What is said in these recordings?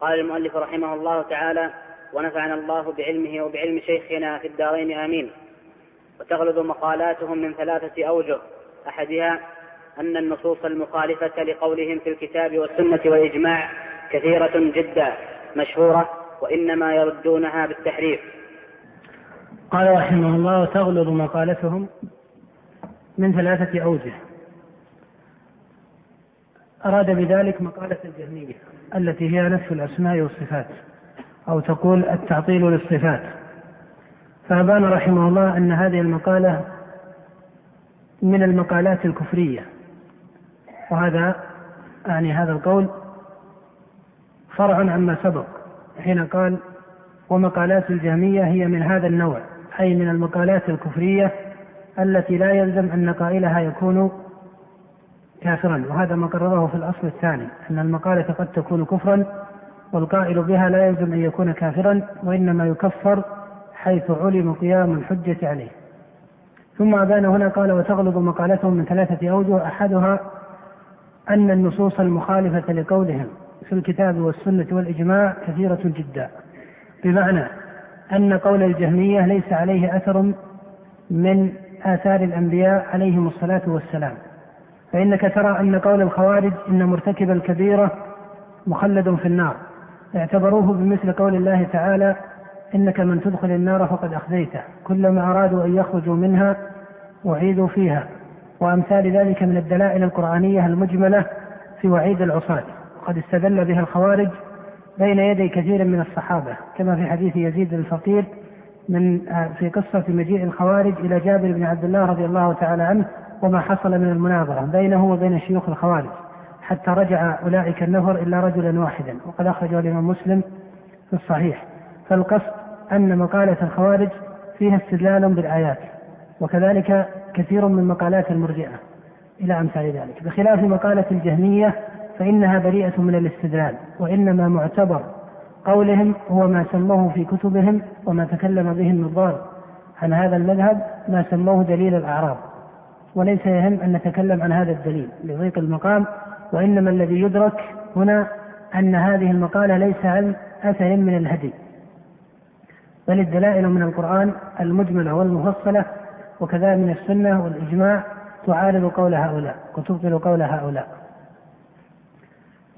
قال المؤلف رحمه الله تعالى ونفعنا الله بعلمه وبعلم شيخنا في الدارين آمين. وتغلظ مقالاتهم من ثلاثة أوجه. أحدها أن النصوص المخالفة لقولهم في الكتاب والسنة والإجماع كثيرة جدا مشهورة وإنما يردونها بالتحريف. قال رحمه الله وتغلظ مقالتهم من ثلاثة أوجه. أراد بذلك مقالة الجهمية التي هي نفس الأسماء والصفات أو تقول التعطيل للصفات. فأبان رحمه الله أن هذه المقالة من المقالات الكفرية. وهذا يعني هذا القول فرع عما سبق حين قال ومقالات الجهمية هي من هذا النوع أي من المقالات الكفرية التي لا يلزم أن قائلها يكون كافرا وهذا ما قرره في الأصل الثاني أن المقالة قد تكون كفرا والقائل بها لا يلزم أن يكون كافرا وإنما يكفر حيث علم قيام الحجة عليه. ثم أبان هنا قال وتغلظ مقالتهم من ثلاثة أوجه. أحدها أن النصوص المخالفة لقولهم في الكتاب والسنة والإجماع كثيرة جدا. بمعنى أن قول الجهمية ليس عليه أثر من آثار الأنبياء عليهم الصلاة والسلام. فإنك ترى أن قول الخوارج إن مرتكب الكبيرة مخلد في النار. اعتبروه بمثل قول الله تعالى إنك من تدخل النار فقد أخذيته كلما أرادوا أن يخرجوا منها أعيدوا فيها. وأمثال ذلك من الدلائل القرآنية المجملة في وعيد العصاة. وقد استدل بها الخوارج بين يدي كثير من الصحابة كما في حديث يزيد الفقير من في قصة مجيء الخوارج إلى جابر بن عبد الله رضي الله تعالى عنه وما حصل من المناظرة بينه وبين شيوخ الخوارج حتى رجع أولئك النفر إلا رجلا واحدا وقد أخرجه الإمام مسلم في الصحيح. فالقصد أن مقالة الخوارج فيها استدلال بالآيات وكذلك كثير من مقالات المرجئة إلى أمثال ذلك. بخلاف مقالة الجهمية فإنها بريئة من الاستدلال وإنما معتبر قولهم هو ما سموه في كتبهم وما تكلم به النظار. عن هذا المذهب ما سموه دليل الأعراض وليس يهم أن نتكلم عن هذا الدليل لضيق المقام وإنما الذي يدرك هنا أن هذه المقالة ليس عن أثر من الهدي بل الدلائل من القرآن المجملة والمفصلة وكذا من السنة والإجماع تعارض قول هؤلاء وتبطل قول هؤلاء.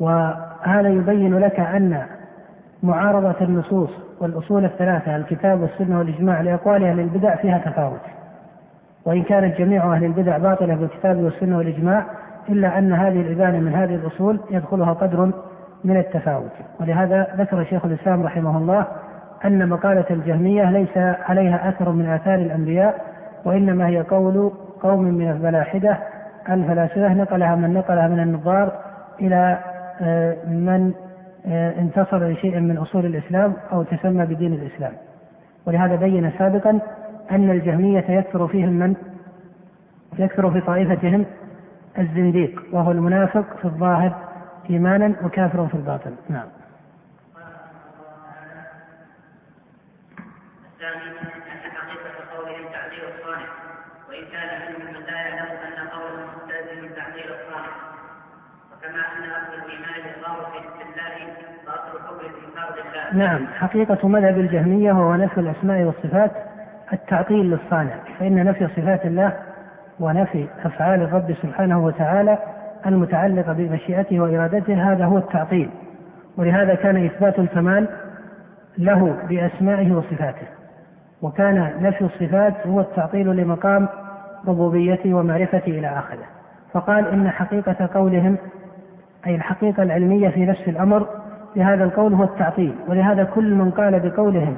وهذا يبين لك أن معارضة النصوص والأصول الثلاثة الكتاب والسنة والإجماع لأقوال أهل البدع فيها تفاوت. وإن كانت جميع أهل البدع باطلة بالكتاب والسنة والإجماع إلا أن هذه الإبانة من هذه الأصول يدخلها قدر من التفاوت. ولهذا ذكر شيخ الإسلام رحمه الله أن مقالة الجهمية ليس عليها أثر من آثار الأنبياء وإنما هي قول قوم من الفلاحدة الفلاسفة نقلها من نقلها من النظار إلى آه، من آه، انتصر لشيء من أصول الإسلام أو تسمى بدين الإسلام. ولهذا بين سابقا أن الجهمية يكثر فيهم من؟ يكثر في طائفتهم الزنديق وهو المنافق في الظاهر إيمانا وكافر في الباطن. نعم. نعم حقيقة مذهب الجهمية هو نفي الأسماء والصفات التعطيل للصانع فإن نفي صفات الله ونفي أفعال الرب سبحانه وتعالى المتعلقة بمشيئته وإرادته هذا هو التعطيل. ولهذا كان إثبات الكمال له بأسمائه وصفاته. وكان نفي الصفات هو التعطيل لمقام ربوبيته ومعرفته إلى آخره. فقال إن حقيقة قولهم أي الحقيقة العلمية في نفس الأمر لهذا القول هو التعطيل. ولهذا كل من قال بقولهم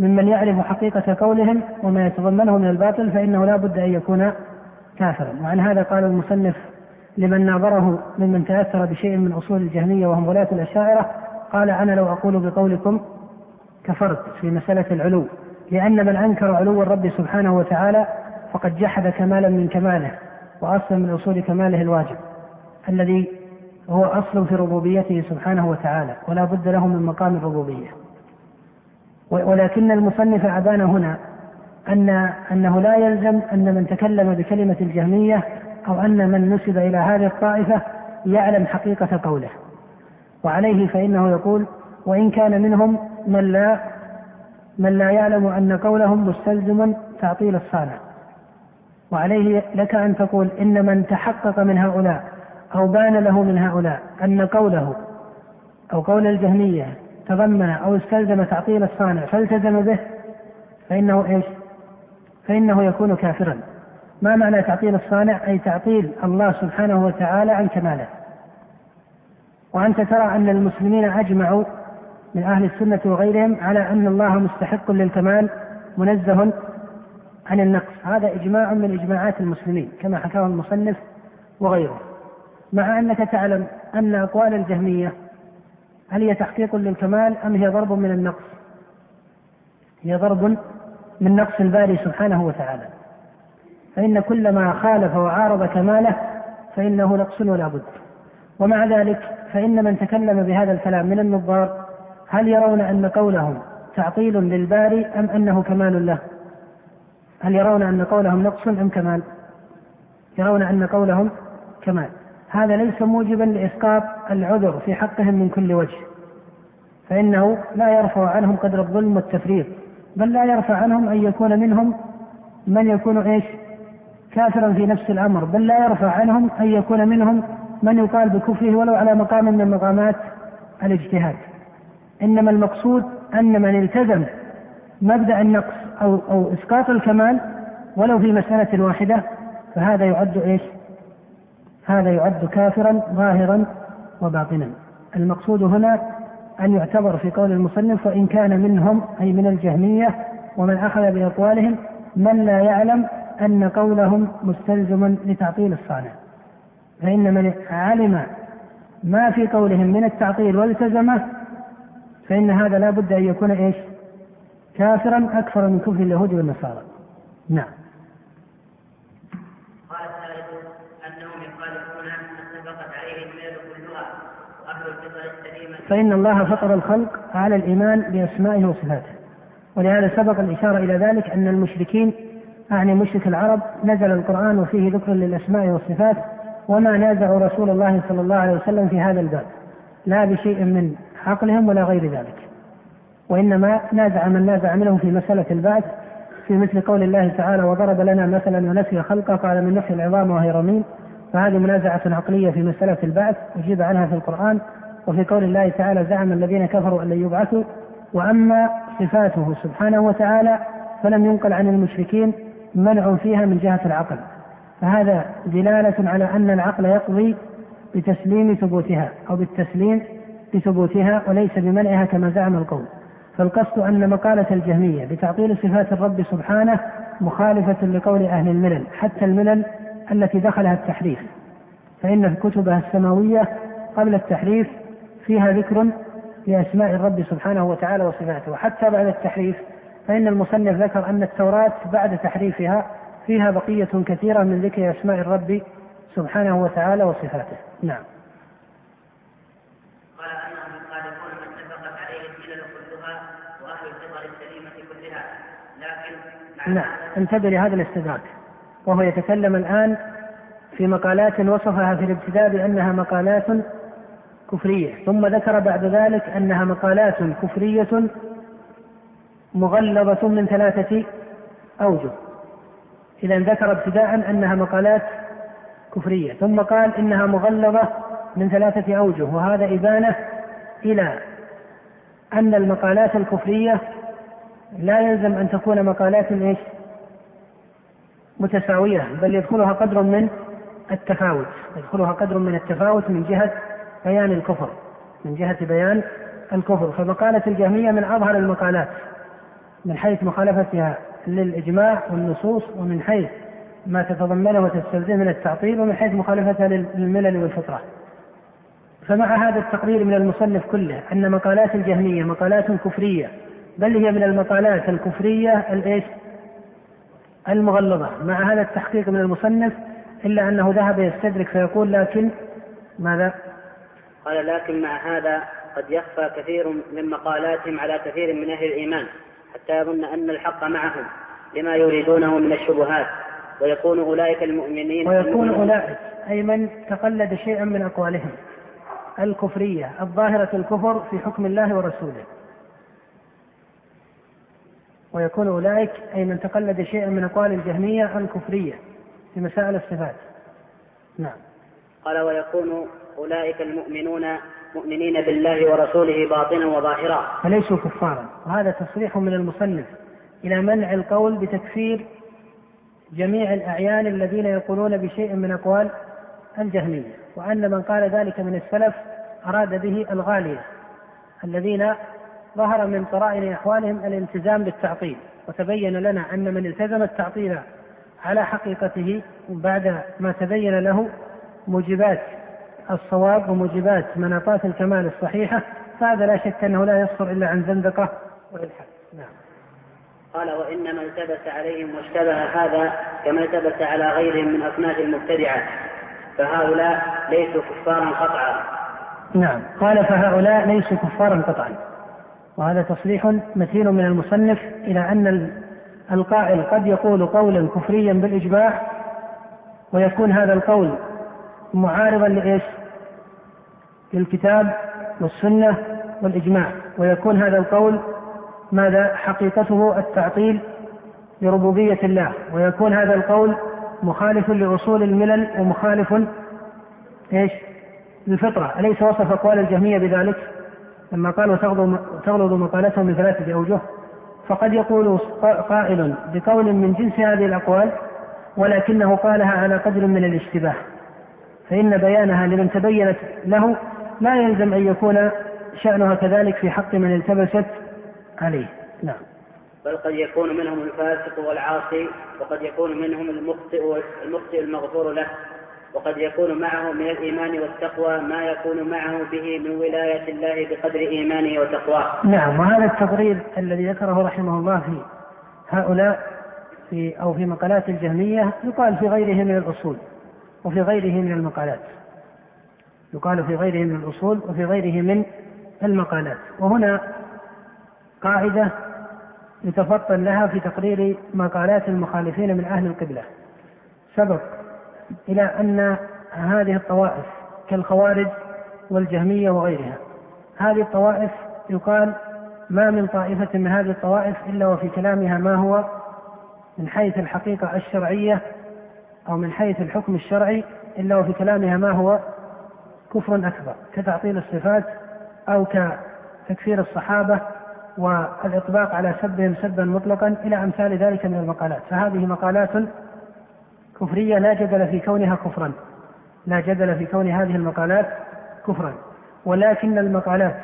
ممن يعرف حقيقة قولهم وما يتضمنه من الباطل فإنه لا بد أن يكون كافرا. وعن هذا قال المصنف لمن ناظره ممن تأثر بشيء من أصول الجهمية وهم غلاة الأشاعرة قال أنا لو أقول بقولكم كفرت في مسألة العلو لأن من أنكر علو الرب سبحانه وتعالى فقد جحد كمالا من كماله وأصلا من أصول كماله الواجب الذي هو أصل في ربوبيته سبحانه وتعالى ولا بد له من مقام الربوبية. ولكن المصنف أبان هنا أن أنه لا يلزم أن من تكلم بكلمة الجهمية أو أن من نسب إلى هذه الطائفة يعلم حقيقة قوله. وعليه فإنه يقول وإن كان منهم من لا من لا يعلم أن قولهم مستلزم تعطيل الصانع. وعليه لك أن تقول إن من تحقق من هؤلاء أو بان له من هؤلاء أن قوله أو قول الجهمية تضمن أو استلزم تعطيل الصانع فالتزم به فإنه إيش؟ فإنه يكون كافرا. ما معنى تعطيل الصانع؟ أي تعطيل الله سبحانه وتعالى عن كماله. وأنت ترى أن المسلمين أجمعوا من أهل السنة وغيرهم على أن الله مستحق للكمال منزه عن النقص. هذا إجماع من إجماعات المسلمين كما حكاه المصنف وغيره. مع أنك تعلم أن أقوال الجهمية هل هي تحقيق للكمال أم هي ضرب من النقص؟ هي ضرب من نقص الباري سبحانه وتعالى. فإن كل ما خالف وعارض كماله فإنه نقص ولا بد. ومع ذلك فإن من تكلم بهذا الكلام من النظار هل يرون أن قولهم تعطيل للباري أم أنه كمال له؟ هل يرون أن قولهم نقص أم كمال؟ يرون أن قولهم كمال. هذا ليس موجبا لإسقاط العذر في حقهم من كل وجه فإنه لا يرفع عنهم قدر الظلم والتفريط بل لا يرفع عنهم أن يكون منهم من يكون إيش كافرا في نفس الأمر بل لا يرفع عنهم أن يكون منهم من يقال بكفره ولو على مقام من مقامات الاجتهاد إنما المقصود أن من التزم مبدأ النقص أو أو إسقاط الكمال ولو في مسألة واحدة فهذا يعد إيش؟ هذا يعد كافرا ظاهرا وباطنا. المقصود هنا أن يعتبر في قول المصنف وإن كان منهم أي من الجهمية ومن أخذ بأقوالهم من لا يعلم أن قولهم مستلزم لتعطيل الصانع. فإن من علم ما في قولهم من التعطيل والتزمه فإن هذا لا بد أن يكون إيش؟ كافرا أكثر من كفر اليهود والنصارى نعم قال الثالث أنهم يخالفون ما اتفقت عليه الميل كلها وأهل الفطر السليمة فإن الله فطر الخلق على الإيمان بأسمائه وصفاته. ولهذا سبق الإشارة إلى ذلك أن المشركين أعني مشرك العرب نزل القرآن وفيه ذكر للأسماء والصفات وما نازعوا رسول الله صلى الله عليه وسلم في هذا الباب. لا بشيء من عقلهم ولا غير ذلك. وإنما نازع من نازع منهم في مسألة البعث في مثل قول الله تعالى وضرب لنا مثلا ونسي خلقه قال من نحي العظام وهي رميم. فهذه منازعة عقلية في مسألة البعث أجيب عنها في القرآن. وفي قول الله تعالى زعم الذين كفروا أن لن يبعثوا وأما صفاته سبحانه وتعالى فلم ينقل عن المشركين منع فيها من جهة العقل. فهذا دلالة على أن العقل يقضي بتسليم ثبوتها أو بالتسليم بثبوتها وليس بمنعها كما زعم القول فالقصد أن مقالة الجهمية بتعطيل صفات الرب سبحانه مخالفة لقول أهل الملل حتى الملل التي دخلها التحريف. فإن كتبها السماوية قبل التحريف فيها ذكر لأسماء الرب سبحانه وتعالى وصفاته. وحتى بعد التحريف فإن المصنف ذكر أن التوراة بعد تحريفها فيها بقية كثيرة من ذكر أسماء الرب سبحانه وتعالى وصفاته. نعم. نعم. انتبه لهذا الاستدراك. وهو يتكلم الآن في مقالات وصفها في الابتداء بأنها مقالات كفرية. ثم ذكر بعد ذلك أنها مقالات كفرية مغلظة من ثلاثة أوجه. إذا ذكر ابتداء أنها مقالات كفرية. ثم قال إنها مغلظة من ثلاثة أوجه وهذا إبانة إلى أن المقالات الكفرية لا يلزم أن تكون مقالات إيش؟ متساوية بل يدخلها قدر من التفاوت. يدخلها قدر من التفاوت من جهة بيان الكفر من جهة بيان الكفر فمقالة الجهمية من أظهر المقالات من حيث مخالفتها للإجماع والنصوص ومن حيث ما تتضمنه وتستلزم من التعطيل ومن حيث مخالفتها للملل والفطرة فمع هذا التقرير من المصنف كله أن مقالات الجهمية مقالات كفرية بل هي من المقالات الكفرية الإيش؟ المغلظة مع هذا التحقيق من المصنف إلا أنه ذهب يستدرك فيقول لكن ماذا؟ قال لكن مع هذا قد يخفى كثير من مقالاتهم على كثير من أهل الإيمان حتى يظن أن الحق معهم لما يريدونه من الشبهات. ويكون أولئك المؤمنين ويكون أولئك أي من تقلد شيئا من أقوالهم. الكفرية الظاهرة الكفر في حكم الله ورسوله. ويكون أولئك أي من تقلد شيئا من أقوال الجهمية الكفرية في مسائل الصفات. نعم. قال ويكون أولئك المؤمنون مؤمنين بالله ورسوله باطنا وظاهرا. فليسوا كفارا؟ وهذا تصريح من المصنف إلى منع القول بتكفير جميع الأعيان الذين يقولون بشيء من أقوال الجهمية وأن من قال ذلك من السلف أراد به الغالية الذين ظهر من قرائن أحوالهم الالتزام بالتعطيل. وتبين لنا أن من التزم التعطيل على حقيقته بعد ما تبين له موجبات الصواب وموجبات مناطات الكمال الصحيحة فهذا لا شك أنه لا يصدر إلا عن زندقة والإلحاد نعم. قال وإنما التبس عليهم واشتبه هذا كما التبس على غيرهم من أصناف المبتدعة فهؤلاء ليسوا كفارا قطعا. نعم. قال فهؤلاء ليسوا كفارا قطعا. وهذا تصريح متين من المصنف إلى أن القائل قد يقول قولا كفريا بالإجماع ويكون هذا القول معارضا لإيش؟ للكتاب والسنة والإجماع ويكون هذا القول ماذا حقيقته التعطيل لربوبية الله ويكون هذا القول مخالف لأصول الملل ومخالف إيش؟ للفطرة، أليس وصف أقوال الجهمية بذلك؟ لما قال وتغلظ مقالتهم بثلاثة أوجه فقد يقول قائل بقول من جنس هذه الأقوال ولكنه قالها على قدر من الاشتباه فإن بيانها لمن تبينت له لا يلزم أن يكون شأنها كذلك في حق من التبست عليه. نعم. بل قد يكون منهم الفاسق والعاصي وقد يكون منهم المخطئ المخطئ المغفور له وقد يكون معه من الإيمان والتقوى ما يكون معه به من ولاية الله بقدر إيمانه وتقواه. نعم. وهذا التقرير الذي ذكره رحمه الله في هؤلاء في أو في مقالات الجهمية يقال في غيره من الأصول. وفي غيره من المقالات. يقال في غيره من الأصول وفي غيره من المقالات. وهنا قاعدة يتفطن لها في تقرير مقالات المخالفين من أهل القبلة. سبق إلى أن هذه الطوائف كالخوارج والجهمية وغيرها. هذه الطوائف يقال ما من طائفة من هذه الطوائف إلا وفي كلامها ما هو من حيث الحقيقة الشرعية أو من حيث الحكم الشرعي إلا وفي كلامها ما هو كفر أكبر كتعطيل الصفات أو كتكفير الصحابة والإطباق على سبهم سبا مطلقا إلى أمثال ذلك من المقالات. فهذه مقالات كفرية لا جدل في كونها كفرا لا جدل في كون هذه المقالات كفرا. ولكن المقالات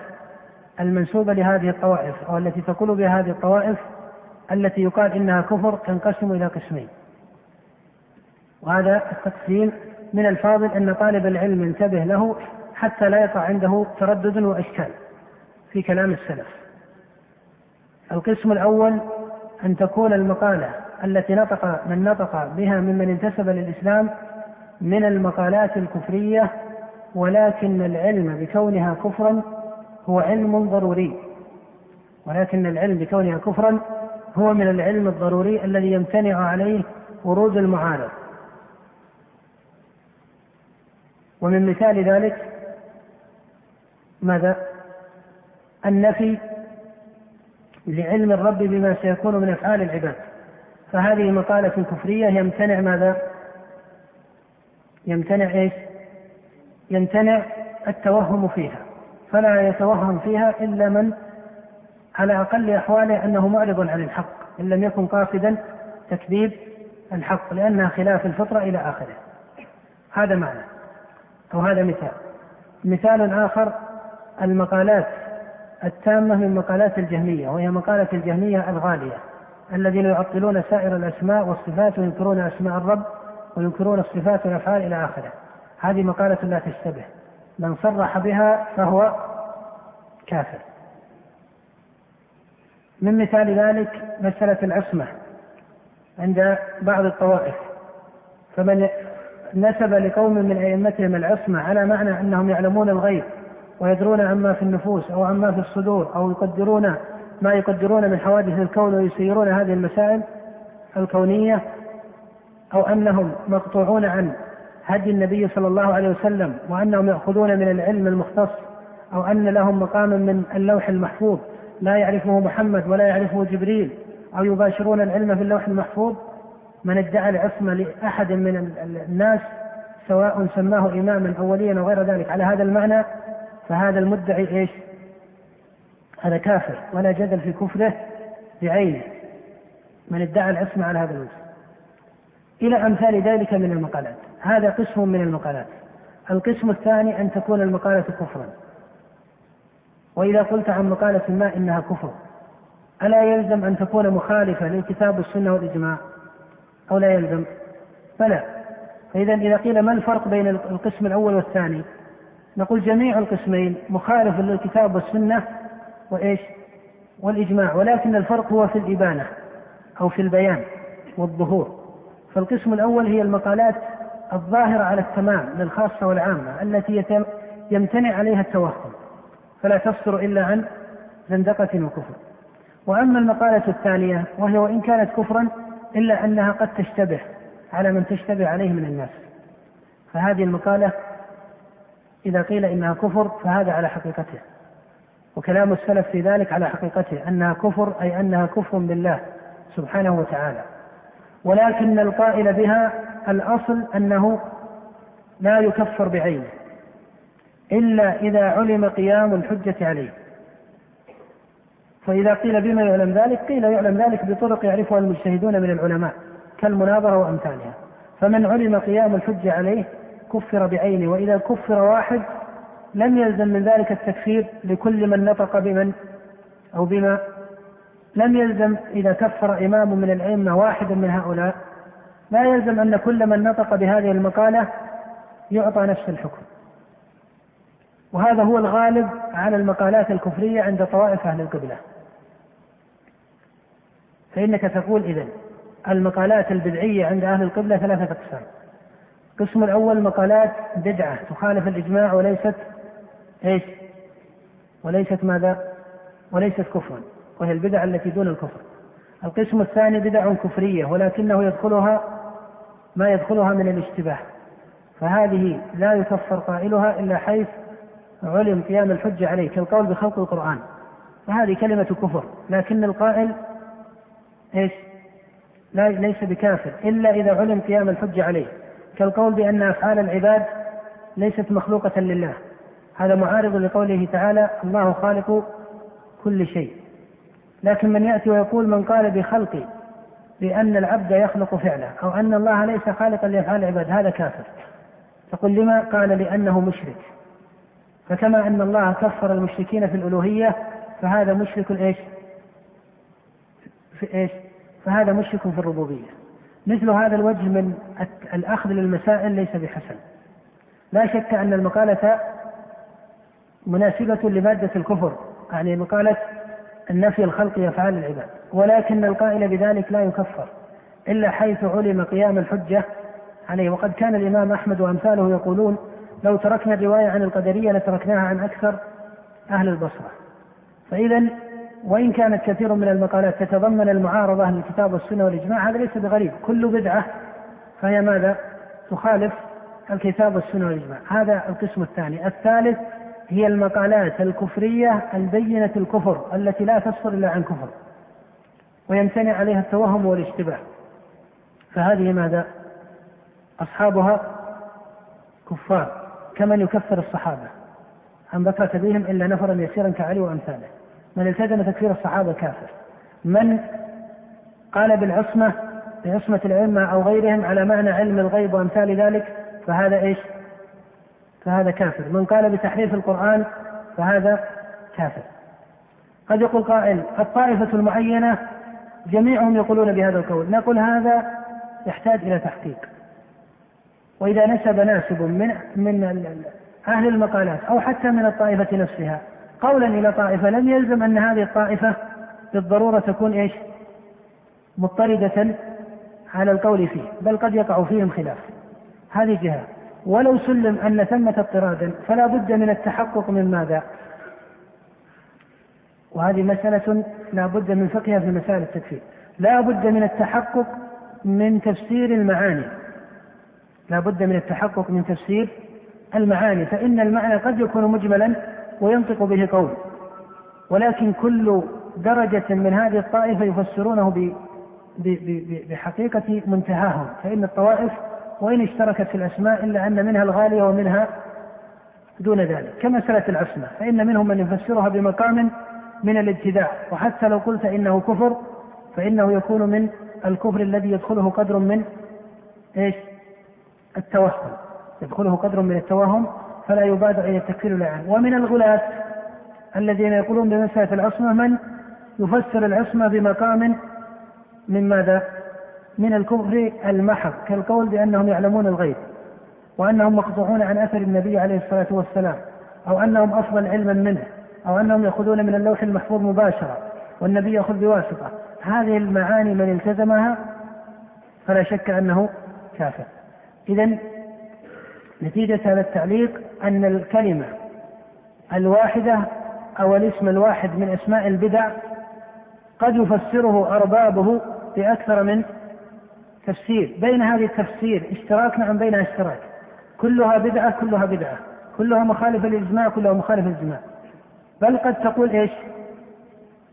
المنسوبة لهذه الطوائف أو التي تقول بها هذه الطوائف التي يقال إنها كفر تنقسم إلى قسمين. وهذا التقسيم من الفاضل أن طالب العلم ينتبه له حتى لا يقع عنده تردد وإشكال في كلام السلف. القسم الأول أن تكون المقالة التي نطق من نطق بها ممن انتسب للإسلام من المقالات الكفرية ولكن العلم بكونها كفرا هو علم ضروري. ولكن العلم بكونها كفرا هو من العلم الضروري الذي يمتنع عليه ورود المعارض. ومن مثال ذلك ماذا النفي لعلم الرب بما سيكون من أفعال العباد فهذه مقالة كفرية يمتنع ماذا؟ يمتنع إيش؟ يمتنع التوهم فيها فلا يتوهم فيها إلا من على أقل أحواله أنه معرض عن الحق إن لم يكن قاصدا تكذيب الحق لأنها خلاف الفطرة إلى آخره. هذا معنى أو هذا مثال. مثال آخر المقالات التامة من مقالات الجهمية وهي مقالة الجهمية الغالية الذين يعطلون سائر الأسماء والصفات وينكرون أسماء الرب وينكرون الصفات والأفعال إلى آخره. هذه مقالة لا تشتبه. من صرح بها فهو كافر. من مثال ذلك مسألة العصمة عند بعض الطوائف. فمن نسب لقوم من أئمتهم العصمة على معنى أنهم يعلمون الغيب ويدرون عما في النفوس أو عما في الصدور أو يقدرون ما يقدرون من حوادث الكون ويسيرون هذه المسائل الكونية أو أنهم مقطوعون عن هدي النبي صلى الله عليه وسلم وأنهم يأخذون من العلم المختص أو أن لهم مقام من اللوح المحفوظ لا يعرفه محمد ولا يعرفه جبريل أو يباشرون العلم في اللوح المحفوظ من ادعى العصمة لأحد من الناس سواء سماه إماما أو وليا أو غير ذلك على هذا المعنى فهذا المدعي إيش؟ هذا كافر ولا جدل في كفره بعينه. من ادعى العصمة على هذا الوجه إلى أمثال ذلك من المقالات. هذا قسم من المقالات. القسم الثاني أن تكون المقالة كفرا. وإذا قلت عن مقالة ما إنها كفر ألا يلزم أن تكون مخالفة للكتاب والسنة والإجماع؟ أو لا يلزم؟ بلى فإذا إذا قيل ما الفرق بين القسم الأول والثاني؟ نقول جميع القسمين مخالف للكتاب والسنة وإيش؟ والإجماع. ولكن الفرق هو في الإبانة أو في البيان والظهور. فالقسم الأول هي المقالات الظاهرة على التمام للخاصة والعامة التي يمتنع عليها التوهم. فلا تصدر إلا عن زندقة وكفر. وأما المقالة الثانية وهي وإن كانت كفرا إلا أنها قد تشتبه على من تشتبه عليه من الناس. فهذه المقالة إذا قيل إنها كفر فهذا على حقيقته. وكلام السلف في ذلك على حقيقته أنها كفر أي أنها كفر بالله سبحانه وتعالى. ولكن القائل بها الأصل أنه لا يكفر بعينه إلا إذا علم قيام الحجة عليه. فإذا قيل بما يعلم ذلك قيل يعلم ذلك بطرق يعرفها المجتهدون من العلماء كالمناظرة وأمثالها. فمن علم قيام الحجة عليه كفر بعينه وإذا كفر واحد لم يلزم من ذلك التكفير لكل من نطق بمن أو بما. لم يلزم إذا كفر إمام من الأئمة واحدا من هؤلاء. لا يلزم أن كل من نطق بهذه المقالة يعطى نفس الحكم. وهذا هو الغالب على المقالات الكفرية عند طوائف أهل القبلة. فإنك تقول إذا المقالات البدعية عند أهل القبلة ثلاثة أقسام. القسم الأول مقالات بدعة تخالف الإجماع وليست إيش؟ وليست ماذا؟ وليست كفرا وهي البدع التي دون الكفر. القسم الثاني بدع كفرية ولكنه يدخلها ما يدخلها من الاشتباه. فهذه لا يكفر قائلها إلا حيث علم قيام الحجة عليه كالقول بخلق القرآن. فهذه كلمة كفر لكن القائل إيش؟ لا ليس بكافر إلا إذا علم قيام الحجة عليه. كالقول بأن أفعال العباد ليست مخلوقة لله. هذا معارض لقوله تعالى الله خالق كل شيء لكن من يأتي ويقول من قال بخلق بأن العبد يخلق فعله أو أن الله ليس خالقا لأفعال العباد هذا كافر. تقول لما؟ قال لأنه مشرك. فكما أن الله كفر المشركين في الألوهية فهذا مشرك إيش؟ في إيش؟ فهذا مشرك في الربوبية. مثل هذا الوجه من الأخذ للمسائل ليس بحسن. لا شك أن المقالة مناسبة لمادة الكفر يعني مقالة النفي الخلق أفعال العباد. ولكن القائل بذلك لا يكفر إلا حيث علم قيام الحجة عليه. وقد كان الإمام أحمد وأمثاله يقولون لو تركنا الرواية عن القدرية لتركناها عن أكثر أهل البصرة. فإذا وإن كانت كثير من المقالات تتضمن المعارضة للكتاب والسنة والإجماع هذا ليس بغريب. كل بدعة فهي ماذا؟ تخالف الكتاب والسنة والإجماع. هذا القسم الثاني. الثالث هي المقالات الكفرية البينة الكفر التي لا تصدر إلا عن كفر ويمتنع عليها التوهم والاشتباه. فهذه ماذا؟ أصحابها كفار كمن يكفر الصحابة. عن بكرة بهم إلا نفرا يسيرا كعلي وأمثاله. من التزم تكفير الصحابة كافر من قال بالعصمة بعصمة الأئمة أو غيرهم على معنى علم الغيب وأمثال ذلك فهذا إيش؟ فهذا كافر. من قال بتحريف القرآن فهذا كافر. قد يقول قائل الطائفة المعينة جميعهم يقولون بهذا القول. نقول هذا يحتاج إلى تحقيق. وإذا نسب ناسب من من أهل المقالات أو حتى من الطائفة نفسها قولا إلى طائفة. لم يلزم أن هذه الطائفة بالضرورة تكون إيش؟ مضطردة على القول فيه بل قد يقع فيهم خلاف. هذه جهة. ولو سلم أن ثمة اضطرادا فلا بد من التحقق من ماذا؟ وهذه مسألة لا بد من فقهها في مسائل التكفير. لا بد من التحقق من تفسير المعاني. لا بد من التحقق من تفسير المعاني فإن المعنى قد يكون مجملا وينطق به قول. ولكن كل درجة من هذه الطائفة يفسرونه بحقيقة منتهاهم. فإن الطوائف وإن اشتركت في الأسماء إلا أن منها الغالية ومنها دون ذلك. كمسألة العصمة فإن منهم من يفسرها بمقام من الابتداع. وحتى لو قلت إنه كفر فإنه يكون من الكفر الذي يدخله قدر من إيش؟ التوهم. يدخله قدر من التوهم فلا يبادر إلى التكفير والإعانة ومن الغلاة الذين يقولون بمسألة العصمة من يفسر العصمة بمقام من ماذا؟ من الكفر المحض كالقول بأنهم يعلمون الغيب وأنهم مقطوعون عن أثر النبي عليه الصلاة والسلام أو أنهم أفضل علما منه أو أنهم يأخذون من اللوح المحفوظ مباشرة والنبي يأخذ بواسطة. هذه المعاني من التزمها فلا شك أنه كافر. إذا نتيجة هذا التعليق أن الكلمة الواحدة أو الاسم الواحد من أسماء البدع قد يفسره أربابه بأكثر من تفسير. بين هذه التفسير اشتراك نعم بينها اشتراك. كلها بدعة كلها بدعة. كلها مخالفة للإجماع كلها مخالفة للإجماع. بل قد تقول إيش؟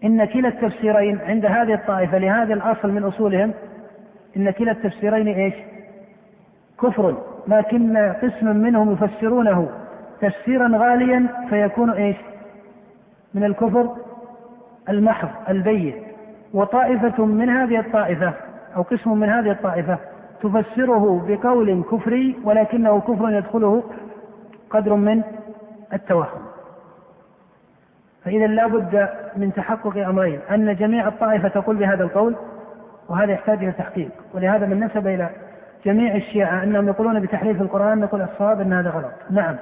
إن كلا التفسيرين عند هذه الطائفة لهذا الأصل من أصولهم إن كلا التفسيرين إيش؟ كفر. لكن قسم منهم يفسرونه. تفسيرا غاليا فيكون إيش؟ من الكفر المحض البين وطائفة من هذه الطائفة أو قسم من هذه الطائفة تفسره بقول كفري ولكنه كفر يدخله قدر من التوهم. فإذا لا بد من تحقق أمرين. أن جميع الطائفة تقول بهذا القول وهذا يحتاج إلى تحقيق. ولهذا من نسب إلى جميع الشيعة أنهم يقولون بتحريف القرآن نقول الصواب أن هذا غلط. نعم.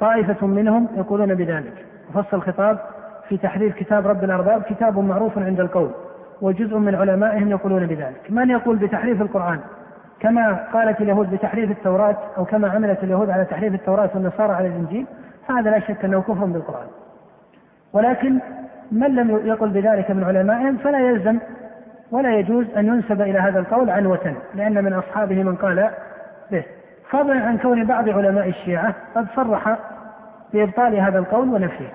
طائفة منهم يقولون بذلك. وفصل الخطاب في تحريف كتاب رب الأرباب كتاب معروف عند القول وجزء من علمائهم يقولون بذلك. من يقول بتحريف القرآن؟ كما قالت اليهود بتحريف التوراة أو كما عملت اليهود على تحريف التوراة والنصارى على الإنجيل فهذا لا شك أنه كفر بالقرآن. ولكن من لم يقل بذلك من علمائهم فلا يلزم ولا يجوز أن ينسب إلى هذا القول عنوة لأن من أصحابه من قال به. فضلا عن كون بعض علماء الشيعة قد صرح بإبطال هذا القول ونفيه.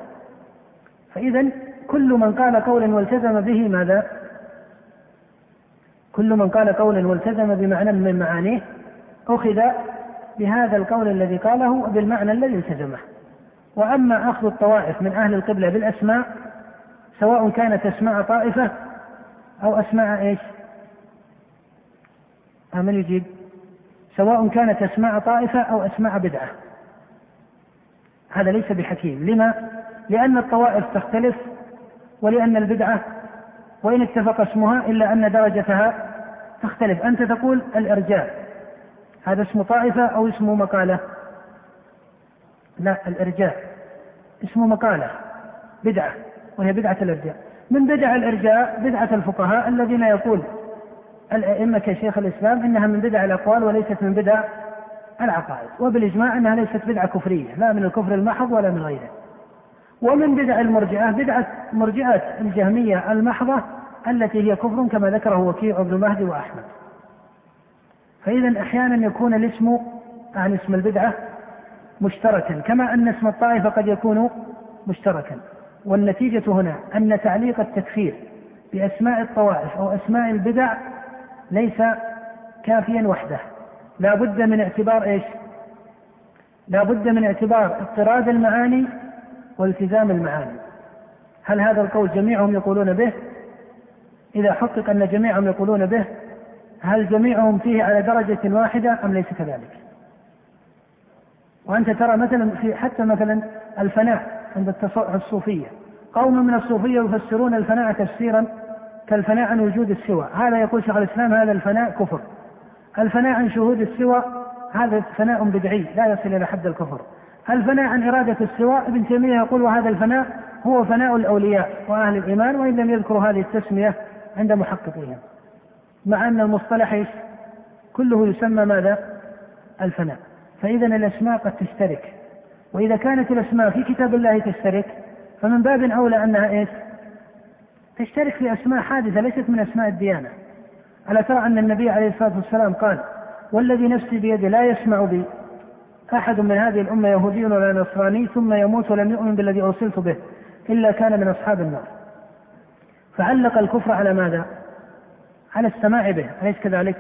فإذا كل من قال قولا والتزم به ماذا؟ كل من قال قولا والتزم بمعنى من معانيه أخذ بهذا القول الذي قاله بالمعنى الذي التزمه. وأما أخذ الطوائف من أهل القبلة بالأسماء سواء كانت أسماء طائفة أو أسماء إيش؟ من يجيب؟ سواء كانت أسماء طائفة أو أسماء بدعة. هذا ليس بحكيم. لما؟ لأن الطوائف تختلف ولأن البدعة وإن اتفق اسمها إلا أن درجتها تختلف. أنت تقول الإرجاء. هذا اسم طائفة أو اسم مقالة؟ لا الإرجاء. اسم مقالة بدعة وهي بدعة الإرجاء. من بدع الإرجاء بدعة الفقهاء الذين يقول الأئمة كشيخ الإسلام إنها من بدع الأقوال وليست من بدع العقائد وبالإجماع أنها ليست بدعة كفرية لا من الكفر المحض ولا من غيره. ومن بدع المرجئة بدعة مرجئة الجهمية المحضة التي هي كفر كما ذكره وكيع بن مهدي وأحمد. فإذا أحيانا يكون الاسم عن اسم البدعة مشتركا كما أن اسم الطائفة قد يكون مشتركا. والنتيجة هنا أن تعليق التكفير بأسماء الطوائف أو أسماء البدع ليس كافيا وحده. لا بد من اعتبار إيش؟ لا بد من اعتبار اضطراد المعاني والتزام المعاني. هل هذا القول جميعهم يقولون به؟ إذا حقق أن جميعهم يقولون به هل جميعهم فيه على درجة واحدة أم ليس كذلك؟ وأنت ترى مثلا في حتى مثلا الفناء. عند الصوفية. قوم من الصوفية يفسرون الفناء تفسيرا كالفناء عن وجود السوى. هذا يقول شيخ الإسلام هذا الفناء كفر. الفناء عن شهود السوى هذا فناء بدعي لا يصل إلى حد الكفر. الفناء عن إرادة السوى ابن تيمية يقول وهذا الفناء هو فناء الأولياء وأهل الإيمان وإن لم يذكروا هذه التسمية عند محققيهم. مع أن المصطلح؟ كله يسمى ماذا؟ الفناء. فإذا الأسماء قد تشترك. وإذا كانت الأسماء في كتاب الله تشترك فمن باب أولى أنها إيش؟ تشترك في أسماء حادثة ليست من أسماء الديانة ألا ترى أن النبي عليه الصلاة والسلام قال والذي نفسي بيده لا يسمع بي أحد من هذه الأمة يهودي ولا نصراني ثم يموت ولم يؤمن بالذي أرسلت به إلا كان من أصحاب النار فعلق الكفر على ماذا؟ على السماع به أليس كذلك؟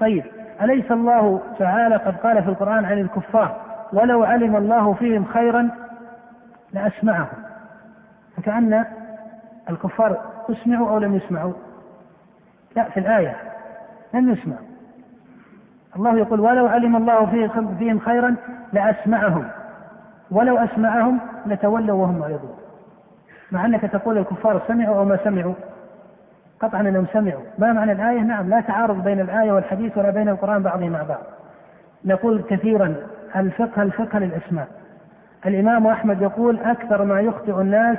طيب أليس الله تعالى قد قال في القرآن عن الكفار ولو علم الله فيهم خيرا لأسمعهم. فكأن الكفار أسمعوا أو لم يسمعوا. لا في الآية لم يسمعوا. الله يقول ولو علم الله فيهم خيرا لأسمعهم. ولو أسمعهم لتولوا وهم معرضون. مع أنك تقول الكفار سمعوا أو ما سمعوا. قطعا أنهم سمعوا. ما معنى الآية؟ نعم لا تعارض بين الآية والحديث ولا بين القرآن بعضه مع بعض. نقول كثيرا الفقه الفقه للأسماء. الإمام أحمد يقول أكثر ما يخطئ الناس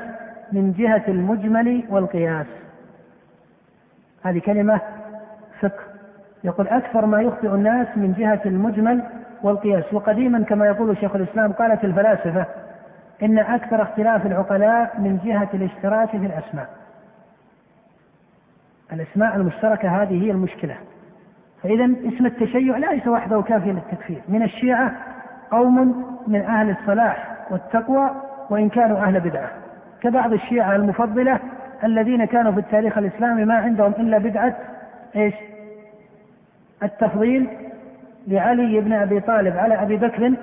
من جهة المجمل والقياس. هذه كلمة فقه. يقول أكثر ما يخطئ الناس من جهة المجمل والقياس. وقديما كما يقول شيخ الإسلام قالت الفلاسفة إن أكثر اختلاف العقلاء من جهة الاشتراك في الأسماء. الأسماء المشتركة هذه هي المشكلة. فإذا اسم التشيع ليس وحده كافيا للتكفير. من الشيعة قوم من أهل الصلاح والتقوى وإن كانوا أهل بدعة. كبعض الشيعة المفضلة الذين كانوا في التاريخ الإسلامي ما عندهم إلا بدعة إيش؟ التفضيل لعلي بن أبي طالب على أبي بكر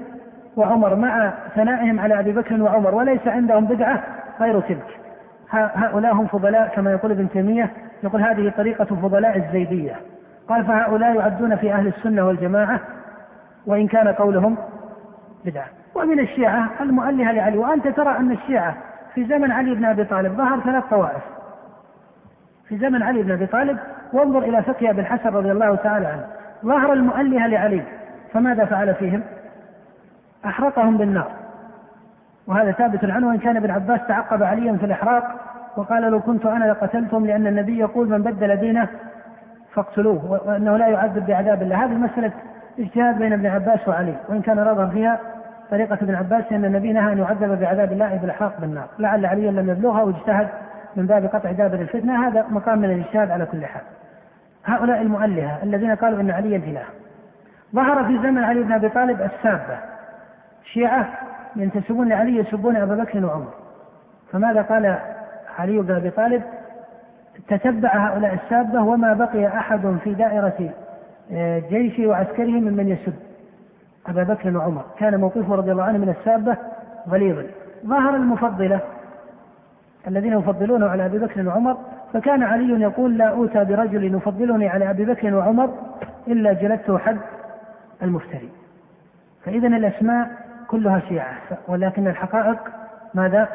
وعمر مع ثنائهم على أبي بكر وعمر وليس عندهم بدعة غير تلك. هؤلاء هم فضلاء كما يقول ابن تيمية يقول هذه طريقة فضلاء الزيدية. قال فهؤلاء يعدون في أهل السنة والجماعة وإن كان قولهم بدعة. ومن الشيعة المؤلهة لعلي وأنت ترى أن الشيعة في زمن علي بن أبي طالب ظهر ثلاث طوائف. في زمن علي بن أبي طالب وانظر إلى فقه أبي الحسن رضي الله تعالى عنه. ظهر المؤلهة لعلي. فماذا فعل فيهم؟ أحرقهم بالنار. وهذا ثابت عنه وإن كان ابن عباس تعقب عليا في الإحراق وقال لو كنت أنا لقتلتهم لأن النبي يقول من بدل دينه فاقتلوه وأنه لا يعذب بعذاب الله. هذه مسألة اجتهاد بين ابن عباس وعلي وإن كان رغم فيها طريقة ابن عباس أن النبي نهى أن يعذب بعذاب الله بالإحراق بالنار. لعل عليا لم يبلغها واجتهد من باب قطع دابر الفتنة. هذا مقام من الاجتهاد على كل حال. هؤلاء المؤلهة الذين قالوا أن عليا إله ظهر في زمن علي بن أبي طالب السابة شيعة ينتسبون لعلي يسبون أبا بكر وعمر. فماذا قال علي بن أبي طالب؟ تتبع هؤلاء السابة وما بقي أحد في دائرة جيشه وعسكره ممن يسب. أبا بكر وعمر. كان موقفه رضي الله عنه من السابة غليظا. ظهر المفضلة الذين يفضلونه على أبي بكر وعمر. فكان علي يقول لا أوتى برجل يفضلني على أبي بكر وعمر إلا جلدته حد المفتري. فإذا الأسماء كلها شيعة. ولكن الحقائق ماذا؟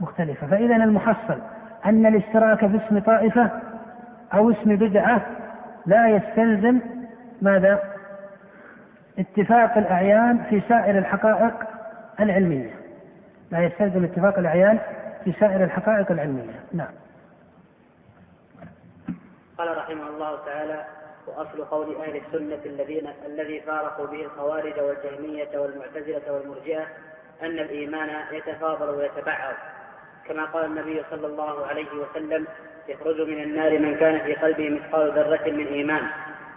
مختلفة. فإذا المحصل أن الاشتراك في اسم طائفة أو اسم بدعة لا يستلزم ماذا؟ اتفاق الأعيان في سائر الحقائق العلمية. لا يستلزم اتفاق الأعيان في سائر الحقائق العلمية. نعم. قال رحمه الله تعالى وأصل قول أهل السنة الذين الذي فارقوا به الخوارج والجهمية والمعتزلة والمرجئة أن الإيمان يتفاضل ويتبعض. كما قال النبي صلى الله عليه وسلم يخرج من النار من كان في قلبه مثقال ذرة من إيمان.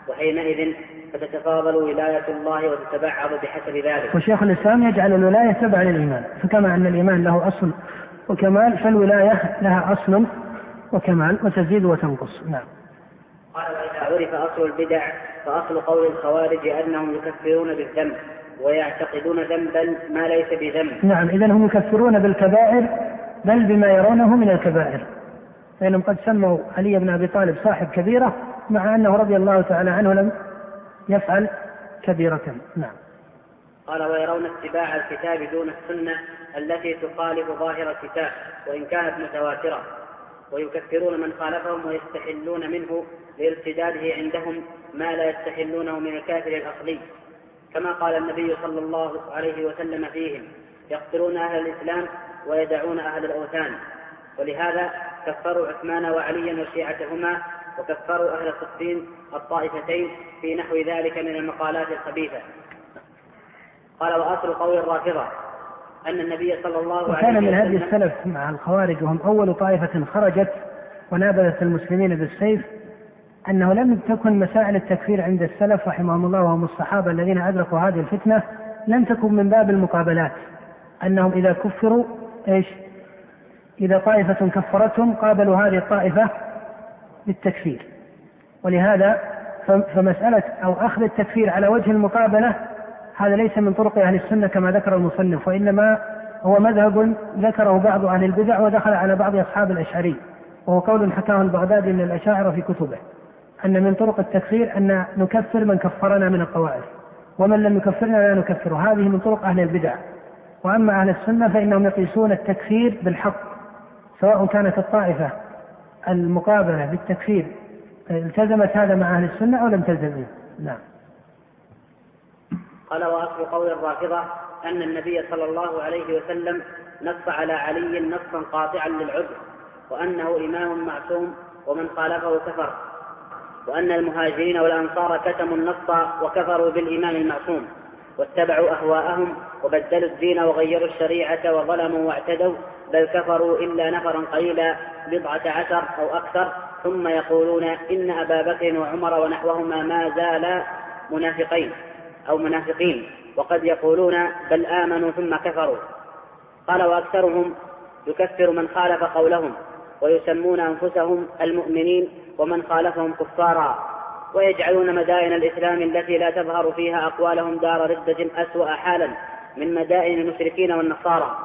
وحينئذ فتتفاضل ولاية الله وتتبعض بحسب ذلك. وشيخ الإسلام يجعل الولاية تبع للإيمان، فكما أن الإيمان له أصل وكمال فالولاية لها أصل وكمال وتزيد وتنقص، نعم. قال وإذا عرف أصل البدع فأصل قول الخوارج أنهم يكفرون بالذنب ويعتقدون ذنبا ما ليس بذنب. نعم، إذا هم يكفرون بالكبائر بل بما يرونه من الكبائر. فإنهم قد سموا علي بن أبي طالب صاحب كبيرة مع أنه رضي الله تعالى عنه لم يفعل كبيرة. نعم. قال ويرون اتباع الكتاب دون السنة التي تخالف ظاهر الكتاب وإن كانت متواترة. ويكفرون من خالفهم ويستحلون منه لارتداده عندهم ما لا يستحلونه من الكافر الأصلي. كما قال النبي صلى الله عليه وسلم فيهم يقتلون أهل الإسلام ويدعون أهل الأوثان. ولهذا كفروا عثمان وعليا وشيعتهما وكفروا أهل صفين الطائفتين في نحو ذلك من المقالات الخبيثة. قال وأصل قول الرافضة أن النبي صلى الله عليه وسلم وكان من هدي السلف مع الخوارج وهم أول طائفة خرجت ونابذت المسلمين بالسيف أنه لم تكن مسائل التكفير عند السلف رحمهم الله وهم الصحابة الذين أدركوا هذه الفتنة لم تكن من باب المقابلات. أنهم إذا كفروا إيش؟ إذا طائفة كفرتهم قابلوا هذه الطائفة بالتكفير ولهذا فمسألة أو أخذ التكفير على وجه المقابلة هذا ليس من طرق أهل السنة كما ذكر المصنف وإنما هو مذهب ذكره بعض أهل البدع ودخل على بعض أصحاب الأشعري وهو قول حكاه البغدادي من الأشاعرة في كتبه أن من طرق التكفير أن نكفر من كفرنا من الطوائف ومن لم يكفرنا لا نكفره هذه من طرق أهل البدع. وأما أهل السنة فإنهم يقيسون التكفير بالحق سواء كانت الطائفة المقابلة بالتكفير التزمت هذا مع أهل السنة أو لم تلتزم نعم. قال وأصل قول الرافضة أن النبي صلى الله عليه وسلم نص على علي نصا قاطعا للعذر وأنه إمام معصوم ومن خالفه كفر وأن المهاجرين والأنصار كتموا النص وكفروا بالإمام المعصوم واتبعوا أهواءهم وبدلوا الدين وغيروا الشريعة وظلموا واعتدوا بل كفروا إلا نفرا قليلا بضعة عشر أو أكثر. ثم يقولون إن أبا بكر وعمر ونحوهما ما زالا منافقين أو منافقين. وقد يقولون بل آمنوا ثم كفروا. قال وأكثرهم يكفر من خالف قولهم ويسمون أنفسهم المؤمنين ومن خالفهم كفارا ويجعلون مدائن الإسلام التي لا تظهر فيها أقوالهم دار ردة أسوأ حالا. من مدائن المشركين والنصارى.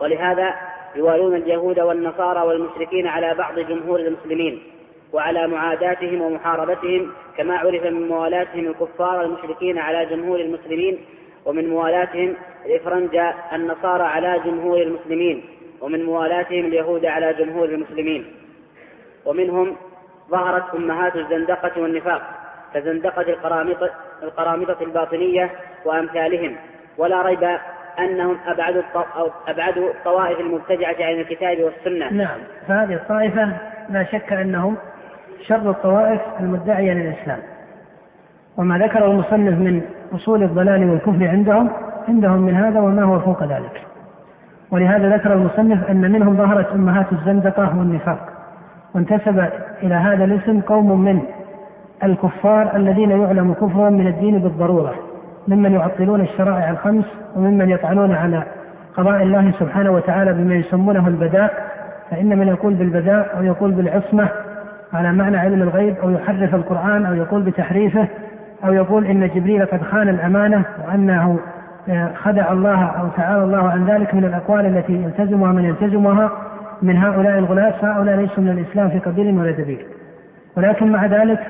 ولهذا يوالون اليهود والنصارى والمشركين على بعض جمهور المسلمين وعلى معاداتهم ومحاربتهم كما عرف من موالاتهم الكفار المشركين على جمهور المسلمين ومن موالاتهم الإفرنج النصارى على جمهور المسلمين ومن موالاتهم اليهود على جمهور المسلمين. ومنهم ظهرت أمهات الزندقة والنفاق كزندقة القرامطة, الباطنية وأمثالهم. ولا ريب أنهم أبعدوا أبعدوا الطوائف المبتدعة عن الكتاب والسنة. نعم فهذه الطائفة لا شك أنهم شر الطوائف المدعية للإسلام. وما ذكره المصنف من أصول الضلال والكفر عندهم عندهم من هذا وما هو فوق ذلك. ولهذا ذكر المصنف أن منهم ظهرت أمهات الزندقة والنفاق. وانتسب إلى هذا الاسم قوم من الكفار الذين يعلم كفرهم من الدين بالضرورة. ممن يعطلون الشرائع الخمس وممن يطعنون على قضاء الله سبحانه وتعالى بما يسمونه البداء فإن من يقول بالبداء أو يقول بالعصمة على معنى علم الغيب أو يحرف القرآن أو يقول بتحريفه أو يقول إن جبريل قد خان الأمانة وأنه آه، خدع الله أو تعالى الله عن ذلك من الأقوال التي يلتزمها من يلتزمها من هؤلاء الغلاة فهؤلاء ليسوا من الإسلام في قبيل ولا دليل. ولكن مع ذلك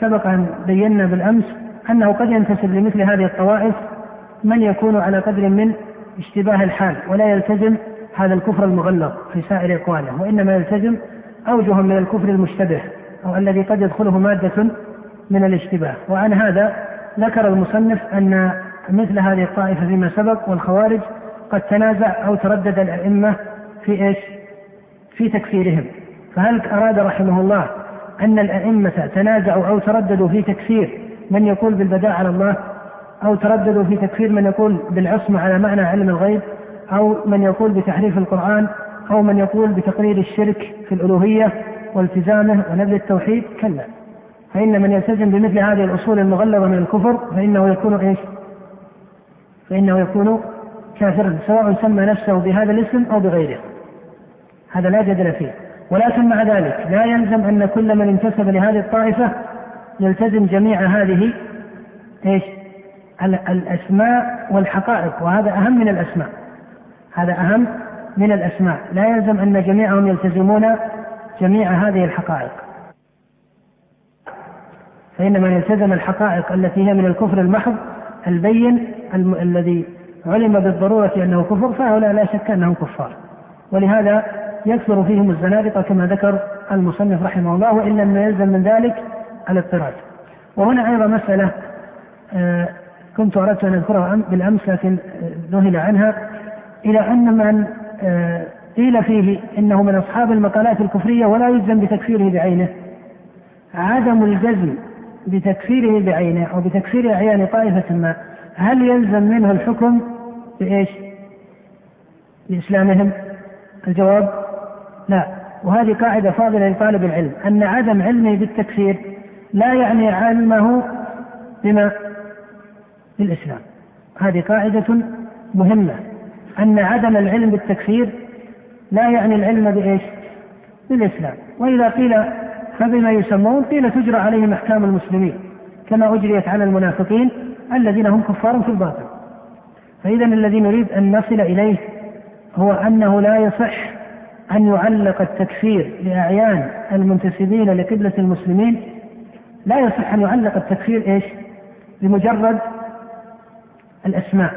سبق أن بينا بالأمس أنه قد ينتسب لمثل هذه الطوائف من يكون على قدر من اشتباه الحال ولا يلتزم هذا الكفر المغلظ في سائر أقواله وإنما يلتزم أوجه من الكفر المشتبه أو الذي قد يدخله مادة من الاشتباه. وعن هذا ذكر المصنف أن مثل هذه الطائفة فيما سبق والخوارج قد تنازع أو تردد الأئمة في إيش؟ في تكفيرهم. فهل أراد رحمه الله أن الأئمة تنازعوا أو ترددوا في تكفير من يقول بالبداء على الله أو ترددوا في تكفير من يقول بالعصمة على معنى علم الغيب أو من يقول بتحريف القرآن أو من يقول بتقرير الشرك في الألوهية والتزامه ونبذ التوحيد كلا. فإن من يلتزم بمثل هذه الأصول المغلظة من الكفر فإنه يكون إيش؟ فإنه يكون كافرا سواء سمى نفسه بهذا الاسم أو بغيره. هذا لا جدل فيه. ولكن مع ذلك لا يلزم أن كل من انتسب لهذه الطائفة يلتزم جميع هذه إيش؟ الأسماء والحقائق وهذا أهم من الأسماء. هذا أهم من الأسماء. لا يلزم أن جميعهم يلتزمون جميع هذه الحقائق. فإن من التزم الحقائق التي هي من الكفر المحض البين الذي علم بالضرورة أنه كفر فهؤلاء لا شك أنهم كفار. ولهذا يكثر فيهم الزنادقة كما ذكر المصنف رحمه الله وإن لم يلزم من ذلك الاضطراد وهنا أيضا مسألة آه، كنت أردت أن أذكرها بالأمس لكن ذهل عنها إلى أن من آه، قيل فيه إنه من أصحاب المقالات الكفرية ولا يلزم بتكفيره بعينه عدم الجزم بتكفيره بعينه أو بتكفير أعيان طائفة ما هل يلزم منه الحكم بإيش؟ بإسلامهم؟ الجواب لا وهذه قاعدة فاضلة لطالب العلم أن عدم علمه بالتكفير لا يعني علمه بما بالإسلام. هذه قاعدة مهمة. أن عدم العلم بالتكفير لا يعني العلم بإيش؟ بالإسلام. وإذا قيل فبما يسمون قيل تجرى عليهم أحكام المسلمين كما أجريت على المنافقين الذين هم كفار في الباطل. فإذا الذي نريد أن نصل إليه هو أنه لا يصح أن يعلق التكفير لأعيان المنتسبين لقبلة المسلمين لا يصح أن يعلق التكفير إيش؟ بمجرد الأسماء.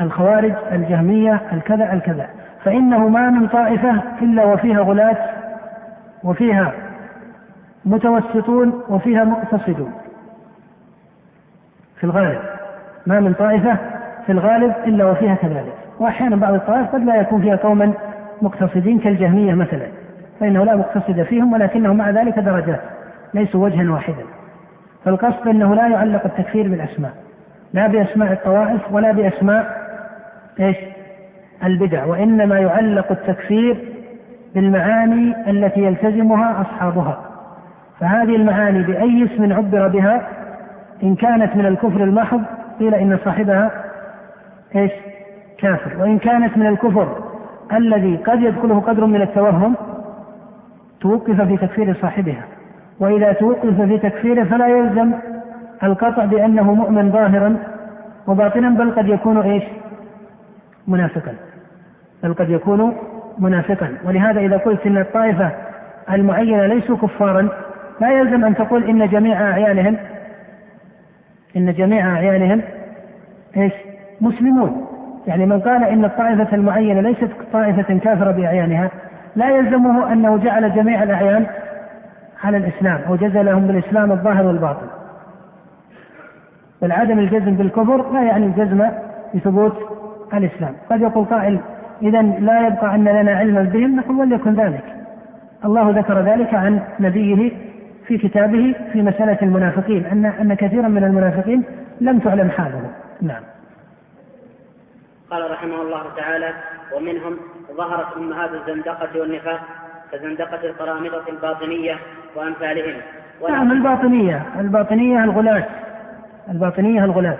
الخوارج الجهمية الكذا الكذا. فإنه ما من طائفة إلا وفيها غلاة وفيها متوسطون وفيها مقتصدون. في الغالب. ما من طائفة في الغالب إلا وفيها كذلك. وأحيانا بعض الطوائف قد لا يكون فيها قوما مقتصدين كالجهمية مثلا. فإنه لا مقتصد فيهم ولكنهم مع ذلك درجات. ليسوا وجها واحدا. فالقصد أنه لا يعلق التكفير بالأسماء. لا بأسماء الطوائف ولا بأسماء إيش؟ البدع. وإنما يعلق التكفير بالمعاني التي يلتزمها أصحابها. فهذه المعاني بأي اسم عبر بها إن كانت من الكفر المحض قيل إن صاحبها إيش؟ كافر. وإن كانت من الكفر الذي قد يدخله قدر من التوهم توقف في تكفير صاحبها. وإذا توقف في تكفيره فلا يلزم القطع بأنه مؤمن ظاهرا وباطنا بل قد يكون إيش؟ منافقا بل قد يكون منافقا ولهذا إذا قلت إن الطائفة المعينة ليسوا كفارا لا يلزم أن تقول إن جميع أعيانهم إن جميع أعيانهم إيش؟ مسلمون يعني من قال إن الطائفة المعينة ليست طائفة كافرة بأعيانها لا يلزمه أنه جعل جميع الأعيان على الإسلام أو جزلهم بالإسلام الظاهر والباطن. بل عدم الجزم بالكفر لا يعني الجزم بثبوت الإسلام. قد يقول قائل إذا لا يبقى أن لنا علما بهم نقول وليكن ذلك. الله ذكر ذلك عن نبيه في كتابه في مسألة المنافقين أن أن كثيرا من المنافقين لم تعلم حالهم. نعم. قال رحمه الله تعالى ومنهم ظهرت أمهات الزندقة والنفاق كزندقة القرامطة الباطنية وأمثالهم. نعم الباطنية الباطنية الغلاة الباطنية الغلاة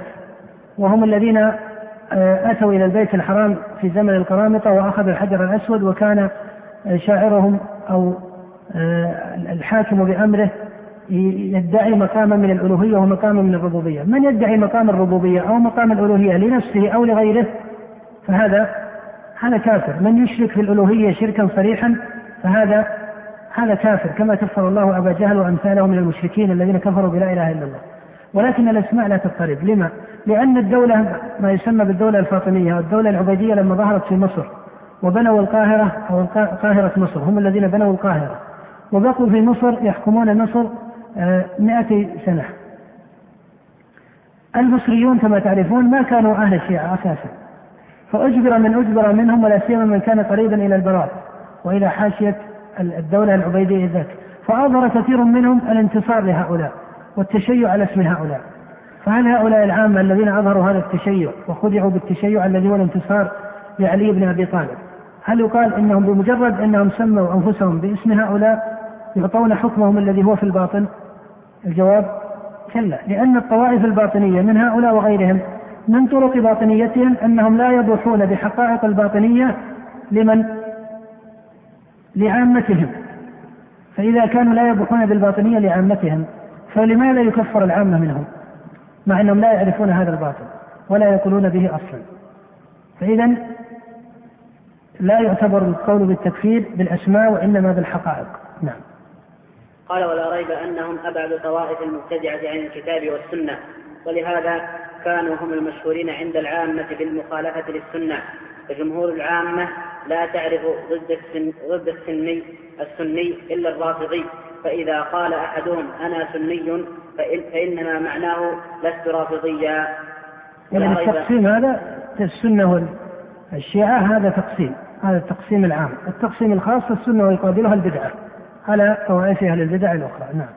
وهم الذين آه، أتوا إلى البيت الحرام في زمن القرامطة وأخذوا الحجر الأسود وكان شاعرهم أو آه، الحاكم بأمره يدعي مقاما من الألوهية ومقاما من الربوبية. من يدعي مقام الربوبية أو مقام الألوهية؟ لنفسه أو لغيره. فهذا هذا كافر. من يشرك في الألوهية شركا صريحا فهذا هذا كافر كما كفر الله أبا جهل وأمثاله من المشركين الذين كفروا بلا إله إلا الله. ولكن الأسماء لا تضطرب. لما؟ لأن الدولة ما يسمى بالدولة الفاطمية والدولة العبيدية لما ظهرت في مصر وبنوا القاهرة أو قاهرة مصر هم الذين بنوا القاهرة. وبقوا في مصر يحكمون مصر آه، مئة سنة. المصريون كما تعرفون ما كانوا أهل الشيعة أساسا. فأجبر من أجبر منهم ولا سيما من كان قريبا إلى البراء. وإلى حاشية الدولة العبيدية ذاك فأظهر كثير منهم الانتصار لهؤلاء والتشيع على اسم هؤلاء فهل هؤلاء العامة الذين أظهروا هذا التشيع وخدعوا بالتشيع الذي هو الانتصار لعلي بن أبي طالب هل يقال إنهم بمجرد إنهم سموا أنفسهم باسم هؤلاء يعطون حكمهم الذي هو في الباطن؟ الجواب كلا لأن الطوائف الباطنية من هؤلاء وغيرهم من طرق باطنيتهم أنهم لا يبوحون بحقائق الباطنية لمن؟ لعامتهم. فإذا كانوا لا يبوحون بالباطنية لعامتهم فلماذا يكفر العامة منهم؟ مع أنهم لا يعرفون هذا الباطل ولا يقولون به أصلا. فاذا لا يعتبر القول بالتكفير بالأسماء وإنما بالحقائق. نعم. قال ولا ريب أنهم أبعد طوائف المبتدعة عن الكتاب والسنة ولهذا كانوا هم المشهورين عند العامة بالمخالفة للسنة. فجمهور العامة لا تعرف ضد السن ضد السني السني إلا الرافضي. فإذا قال أحدهم أنا سني فإن فإنما معناه لست رافضيا. يعني التقسيم هذا السنة والشيعة هذا تقسيم. هذا التقسيم العام. التقسيم الخاص السنة ويقابلها البدعة على طوائف أهل البدع الأخرى. نعم.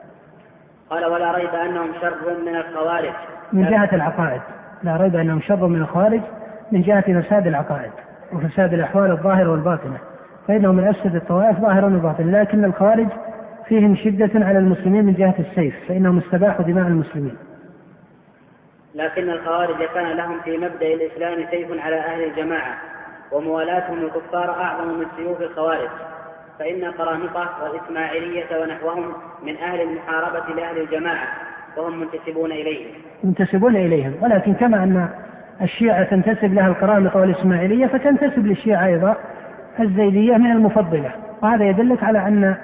قال ولا ريب أنهم شر من الخوارج. من جهة العقائد. لا ريب أنهم شر من الخوارج. من جهة فساد العقائد وفساد الأحوال الظاهرة والباطنة فإنهم من أفسد الطوائف ظاهرا وباطنا لكن الخوارج فيهم شدة على المسلمين من جهة السيف فإنهم استباحوا دماء المسلمين. لكن الخوارج كان لهم في مبدأ الإسلام سيف على أهل الجماعة وموالاتهم الكفار أعظم من سيوف الخوارج. فإن القرامطة والإسماعيلية ونحوهم من أهل المحاربة لأهل الجماعة وهم منتسبون إليهم. منتسبون إليهم. ولكن كما أن الشيعة تنتسب لها القرامطة والإسماعيلية فتنتسب للشيعة أيضا الزيدية من المفضلة. وهذا يدلك على أن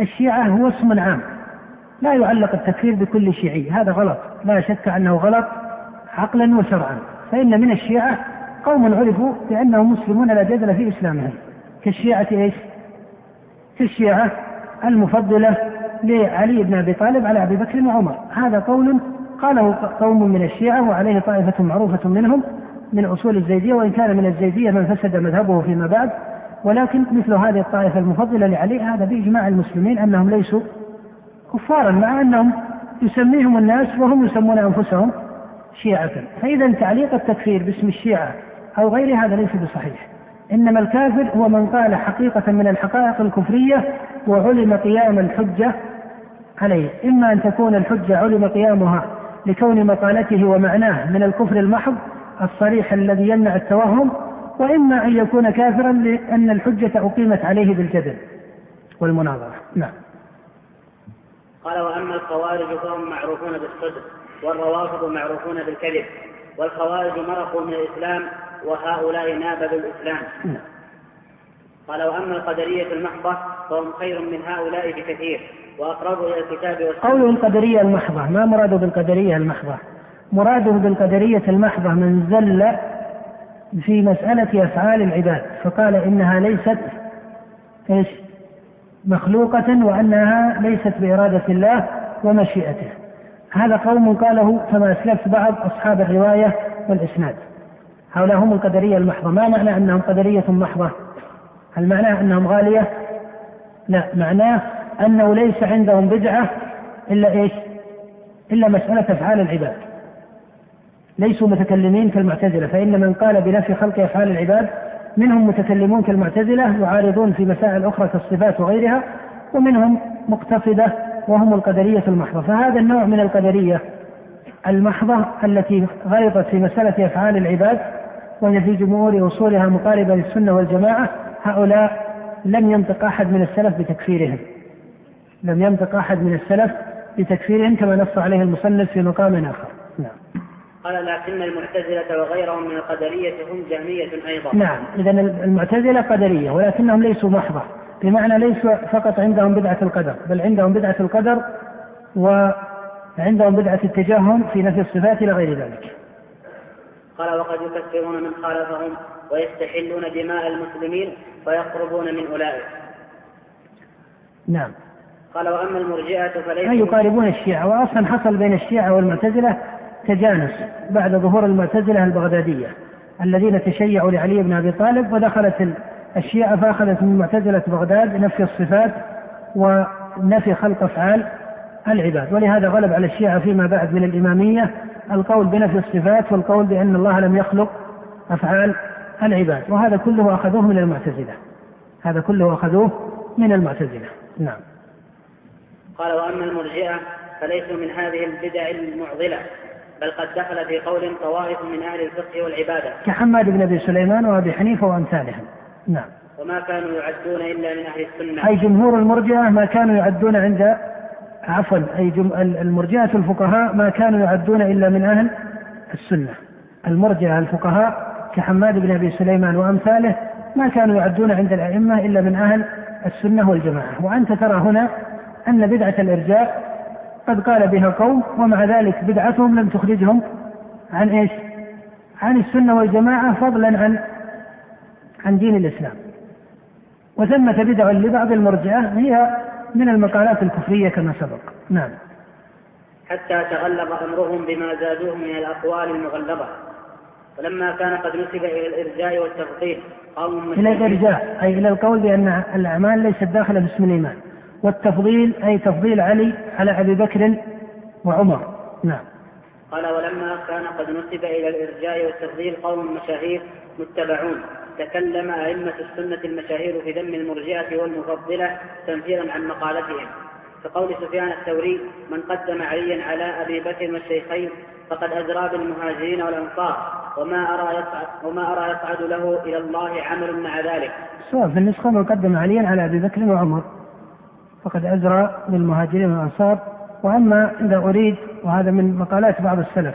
الشيعة هو اسم عام. لا يعلق التكفير بكل شيعي. هذا غلط. لا شك أنه غلط عقلا وشرعا. فإن من الشيعة قوم عرفوا بأنهم مسلمون لا جدل في إسلامهم. كالشيعة إيش؟ كالشيعة المفضلة لعلي بن أبي طالب على أبي بكر وعمر. هذا قول قاله قوم من الشيعة وعليه طائفة معروفة منهم من أصول الزيدية وإن كان من الزيدية من فسد مذهبه فيما بعد. ولكن مثل هذه الطائفة المفضلة لعلي هذا بإجماع المسلمين أنهم ليسوا كفارا مع أنهم يسميهم الناس وهم يسمون أنفسهم شيعة. فإذا تعليق التكفير باسم الشيعة أو غير هذا ليس بصحيح. إنما الكافر هو من قال حقيقة من الحقائق الكفرية وعلم قيام الحجة عليه. إما أن تكون الحجة علم قيامها لكون مقالته ومعناه من الكفر المحض الصريح الذي يمنع التوهم وإما أن يكون كافرا لأن الحجة أقيمت عليه بالجدل والمناظرة. نعم. قال وأما الخوارج فهم معروفون بالصدق والروافض معروفون بالكذب والخوارج مرقوا من الإسلام وهؤلاء نابذوا الإسلام نعم. قال وأما القدرية المحضة فهم خير من هؤلاء بكثير. وأقرب إلى الكتاب والسنة. قوله القدرية المحضة. ما مراده بالقدرية المحضة؟ مراده بالقدرية المحضة من زل في مسألة أفعال العباد. فقال إنها ليست إيش؟ مخلوقة وأنها ليست بإرادة الله ومشيئته. هذا قوم قاله كما أسلفت بعض أصحاب الرواية والإسناد. هؤلاء هم القدرية المحضة. ما معنى أنهم قدرية محضة؟ هل معناه أنهم غالية؟ لا معناه أنه ليس عندهم بدعة إلا إيش؟ إلا مسألة أفعال العباد. ليسوا متكلمين كالمعتزلة فإن من قال بنفي خلق أفعال العباد منهم متكلمون كالمعتزلة يعارضون في مسائل أخرى كالصفات وغيرها ومنهم مقتصدة وهم القدرية المحضة. فهذا النوع من القدرية المحضة التي غلطت في مسألة أفعال العباد وهي في جمهور أصولها مقاربة للسنة والجماعة هؤلاء لم ينطق أحد من السلف بتكفيرهم. لم ينطق أحد من السلف بتكفيرهم كما نص عليه المصنف في مقام آخر. نعم. قال لكن المعتزلة وغيرهم من القدرية هم جهمية أيضا. نعم. إذا المعتزلة قدرية ولكنهم ليسوا محضة. بمعنى ليسوا فقط عندهم بدعة القدر بل عندهم بدعة القدر وعندهم بدعة التجهم في نفي الصفات إلى غير ذلك. قال وقد يكفرون من خالفهم. ويستحلون دماء المسلمين فيقربون من أولئك. نعم. قال وأما المرجئة فليس يقاربون الشيعة وأصلا حصل بين الشيعة والمعتزلة تجانس بعد ظهور المعتزلة البغدادية الذين تشيعوا لعلي بن أبي طالب ودخلت الشيعة فأخذت من معتزلة بغداد نفي الصفات ونفي خلق أفعال العباد. ولهذا غلب على الشيعة فيما بعد من الإمامية القول بنفي الصفات والقول بأن الله لم يخلق أفعال العباد وهذا كله أخذوه من المعتزلة. هذا كله أخذوه من المعتزلة. نعم. قال وأما المرجئة فليسوا من هذه البدع المعضلة بل قد دخل في قول طوائف من أهل الفقه والعبادة. كحماد بن أبي سليمان وأبي حنيفة وأمثالهم. نعم. وما كانوا يعدون إلا من أهل السنة. أي جمهور المرجئة ما كانوا يعدون عند عفوا أي جم... المرجئة الفقهاء ما كانوا يعدون إلا من أهل السنة. المرجئة الفقهاء كحماد بن أبي سليمان وأمثاله ما كانوا يعدون عند الأئمة إلا من أهل السنة والجماعة. وأنت ترى هنا أن بدعة الإرجاء قد قال بها قوم ومع ذلك بدعتهم لم تخرجهم عن إيش؟ عن السنة والجماعة فضلا عن عن دين الإسلام. وثمة بدع لبعض المرجئة هي من المقالات الكفرية كما سبق. نعم. حتى تغلب أمرهم بما زادوه من الأقوال المغلظة ولما كان قد نسب إلى الإرجاء والتفضيل قوم إلى الإرجاء أي إلى القول بأن الأعمال ليست داخلة باسم الإيمان. والتفضيل أي تفضيل علي على أبي بكر وعمر. نعم. قال ولما كان قد نسب إلى الإرجاء والتفضيل قوم مشاهير متبعون. تكلم أئمة السنة المشاهير في ذم المرجئة والمفضلة تنفيرا عن مقالتهم. كقول سفيان الثوري من قدم عليا على أبي بكر والشيخين فقد أزرى بالمهاجرين والأنصار وما أرى يصعد وما أرى يصعد له إلى الله عمل مع ذلك. سواء في النسخة من قدم عليا على أبي بكر وعمر. فقد أزرى بالمهاجرين والأنصار. وأما إذا أريد وهذا من مقالات بعض السلف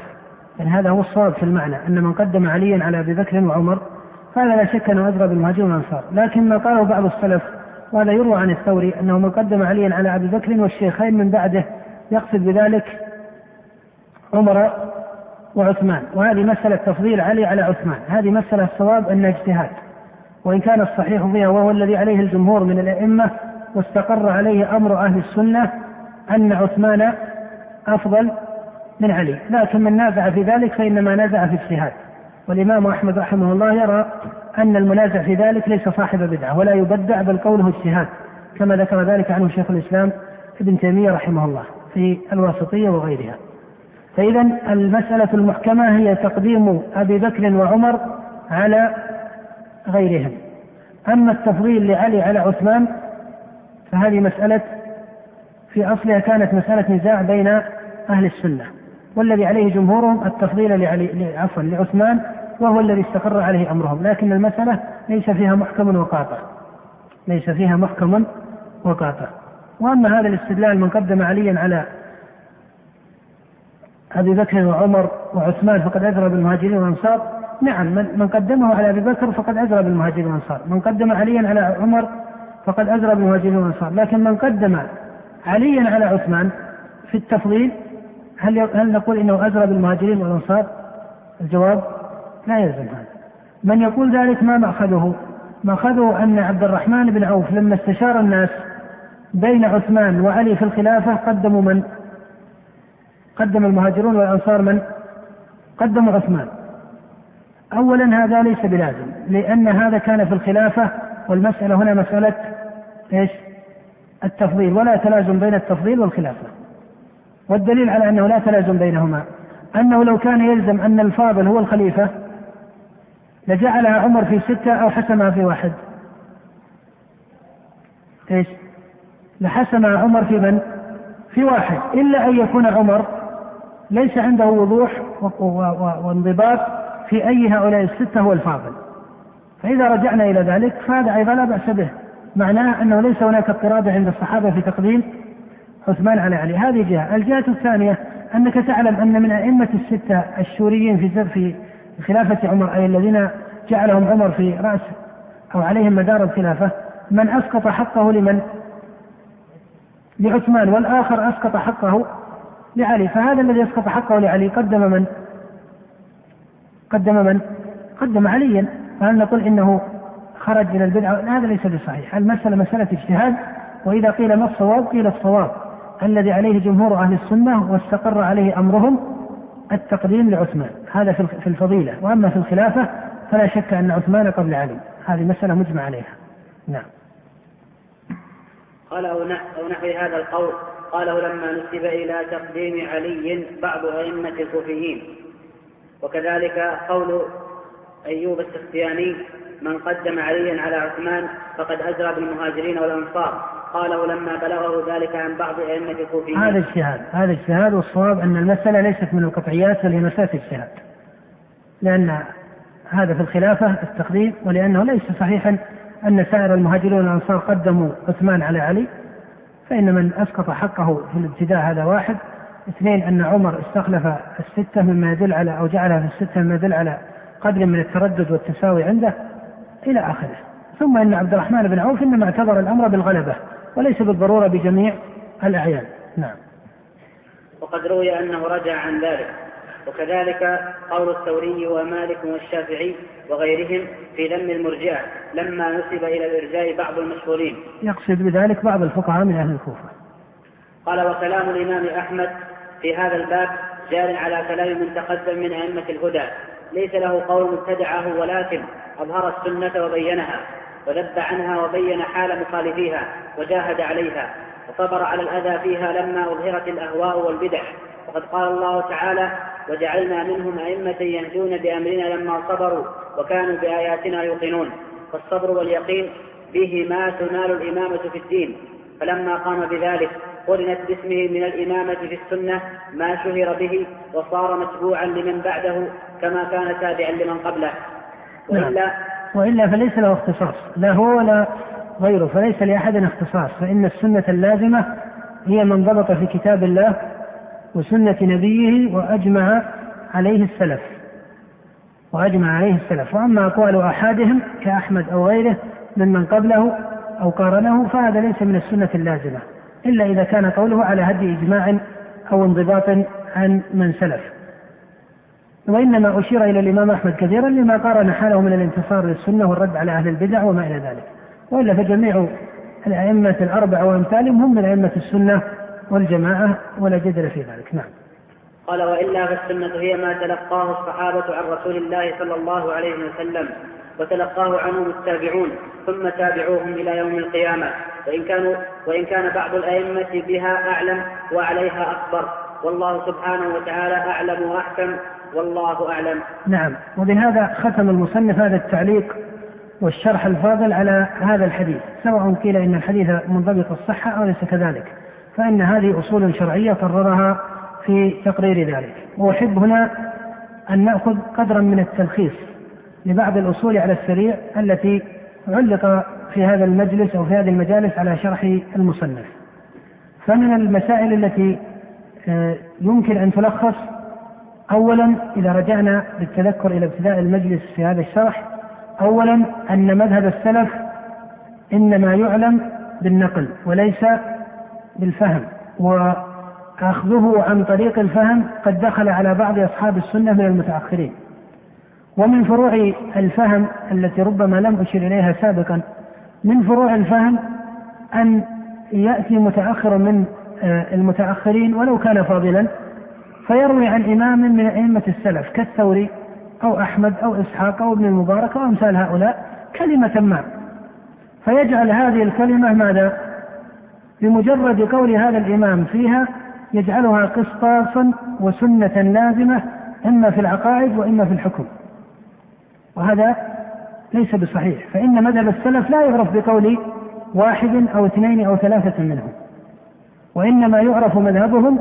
يعني هذا هو الصواب في المعنى أن من قدم عليا على أبي بكر وعمر فهذا لا شك أنه أزرى بالمهاجرين والأنصار. لكن ما قاله بعض السلف وهذا يروى عن الثوري أنه من قدم عليا على أبي بكر والشيخين من بعده يقصد بذلك عمر وعثمان. وهذه مسألة تفضيل علي على عثمان. هذه مسألة الصواب أنها اجتهاد. وإن كان الصحيح فيها وهو الذي عليه الجمهور من الأئمة واستقر عليه أمر أهل السنة أن عثمان أفضل من علي. لكن من نازع في ذلك فإنما نازع في اجتهاد. والإمام أحمد رحمه الله يرى أن المنازع في ذلك ليس صاحب بدعة ولا يبدع بل قوله اجتهاد كما ذكر ذلك عنه شيخ الإسلام ابن تيمية رحمه الله في الواسطية وغيرها. فإذا المسألة المحكمة هي تقديم أبي بكر وعمر على غيرهم. أما التفضيل لعلي على عثمان فهذه مسألة في أصلها كانت مسألة نزاع بين أهل السنة والذي عليه جمهورهم التفضيل لعلي عفوا لعثمان وهو الذي استقر عليه أمرهم. لكن المسألة ليس فيها محكم وقاطع. ليس فيها محكم وقاطع. وأما هذا الاستدلال من قدم عليا على أبي بكر وعمر وعثمان فقد أجرى بالمهاجرين والأنصار نعم من قدمه على أبي بكر فقد أجرى بالمهاجرين والأنصار من قدم عليا على عمر فقد أجرى بالمهاجرين والأنصار لكن من قدم عليا على عثمان في التفضيل هل هل نقول إنه أجرى بالمهاجرين والأنصار؟ الجواب لا يلزم هذا. من يقول ذلك ما مأخذه؟ مأخذه أن عبد الرحمن بن عوف لما استشار الناس بين عثمان وعلي في الخلافة قدموا من؟ قدم المهاجرون والأنصار من؟ قدموا عثمان. أولا هذا ليس بلازم لأن هذا كان في الخلافة والمسألة هنا مسألة إيش؟ التفضيل ولا تلازم بين التفضيل والخلافة. والدليل على أنه لا تلازم بينهما أنه لو كان يلزم أن الفاضل هو الخليفة لجعلها عمر في ستة أو حسمها في واحد. إيش؟ لحسمها عمر في من؟ في واحد إلا أن يكون عمر ليس عنده وضوح وانضباط في أي هؤلاء الستة هو الفاضل. فإذا رجعنا إلى ذلك فهذا أيضا لا بأس به. معناه أنه ليس هناك اضطراب عند الصحابة في تقديم عثمان على علي هذه جهة الجهة الثانية أنك تعلم أن من أئمة الستة الشوريين في في خلافة عمر أي الذين جعلهم عمر في رأس أو عليهم مدار الخلافة من أسقط حقه لمن؟ لعثمان والآخر أسقط حقه لعلي. فهذا الذي أسقط حقه لعلي قدم من؟ قدم من؟ قدم عليا. فهل نقول إنه خرج من البدعة هذا ليس بصحيح. المسألة مسألة اجتهاد وإذا قيل ما الصواب قيل الصواب. الذي عليه جمهور أهل السنة واستقر عليه أمرهم التقديم لعثمان. هذا في الفضيلة. وأما في الخلافة فلا شك أن عثمان قبل علي. هذه مسألة مجمع عليها. نعم. قال أو نحو هذا القول قاله لما نسب إلى تقديم علي بعض أئمة الكوفيين. وكذلك قول أيوب السختياني من قدم عليا على عثمان فقد أجرى بالمهاجرين والأنصار. قاله لما بلغه ذلك عن بعض أئمة الكوفيين. هذا اجتهاد هذا اجتهاد والصواب أن المسألة ليست من القطعيات بل هي مسألة اجتهاد لأن هذا في الخلافة التقديم ولأنه ليس صحيحا أن سائر المهاجرين والأنصار قدموا عثمان على علي. فإن من أسقط حقه في الابتداء هذا واحد. اثنين أن عمر استخلف الستة مما يدل على أو جعلها في الستة مما يدل على قدر من التردد والتساوي عنده إلى آخره. ثم إن عبد الرحمن بن عوف إنما اعتبر الأمر بالغلبة وليس بالضرورة بجميع الأعيان. نعم. وقد روي أنه رجع عن ذلك. وكذلك قول الثوري ومالك والشافعي وغيرهم في ذم المرجئة لما نسب إلى الإرجاء بعض المشهورين. يقصد بذلك بعض الفقهاء من أهل الكوفة. قال وكلام الإمام أحمد في هذا الباب جار على كلام من تقدم من أئمة الهدى. ليس له قول ابتدعه ولكن أظهر السنة وبينها وذب عنها وبين حال مخالفيها وجاهد عليها وصبر على الأذى فيها لما أظهرت الأهواء والبدع. وقد قال الله تعالى وجعلنا منهم أئمة يهدون بأمرنا لما صبروا وكانوا بآياتنا يوقنون. فالصبر واليقين بهما تنال الإمامة في الدين. فلما قام بذلك قرنت باسمه من الإمامة في السنة ما شهر به وصار متبوعا لمن بعده كما كان تابعا لمن قبله. وإلا نعم. وإلا فليس له اختصاص. لا هو ولا غيره فليس لأحد اختصاص. فإن السنة اللازمة هي من ضبط في كتاب الله وسنة نبيه وأجمع عليه السلف. وأجمع عليه السلف. وأما أقوال أحدهم كأحمد أو غيره ممن قبله أو قارنه فهذا ليس من السنة اللازمة إلا إذا كان قوله على هدي إجماع أو انضباط عن من سلف. وإنما أشير إلى الإمام أحمد كثيرا لما قارن حاله من الانتصار للسنة والرد على أهل البدع وما إلى ذلك. وإلا فجميع الأئمة الأربعة وأمثالهم هم من أئمة السنة والجماعة ولا جدل في ذلك. نعم. قال وإلا فالسنة هي ما تلقاه الصحابة عن رسول الله صلى الله عليه وسلم وتلقاه عنهم التابعون ثم تابعوهم إلى يوم القيامة. وإن, كانوا وإن كان بعض الأئمة بها أعلم وعليها أكبر. والله سبحانه وتعالى أعلم وأحكم والله أعلم. نعم. وبهذا ختم المصنف هذا التعليق والشرح الفاضل على هذا الحديث سواء قيل إن الحديث منضبط الصحة أو ليس كذلك. فإن هذه أصول شرعية قررها في تقرير ذلك. وأحب هنا أن نأخذ قدرا من التلخيص لبعض الأصول على السريع التي علق في هذا المجلس أو في هذه المجالس على شرح المصنف. فمن المسائل التي آه، يمكن أن تلخص أولا إذا رجعنا بالتذكر إلى ابتداء المجلس في هذا الشرح أولا أن مذهب السلف إنما يعلم بالنقل وليس بالفهم وأخذه عن طريق الفهم قد دخل على بعض أصحاب السنة من المتأخرين ومن فروع الفهم التي ربما لم أشر إليها سابقا من فروع الفهم أن يأتي متأخر من آه، المتأخرين ولو كان فاضلا فيروي عن إمام من أئمة السلف كالثوري أو أحمد أو إسحاق أو ابن المبارك أو أمثال هؤلاء كلمة ما فيجعل هذه الكلمة ماذا؟ بمجرد قول هذا الإمام فيها يجعلها قسطاسا وسنة لازمة إما في العقائد وإما في الحكم. وهذا ليس بصحيح فإن مذهب السلف لا يعرف بقول واحد أو اثنين أو ثلاثة منهم وإنما يعرف مذهبهم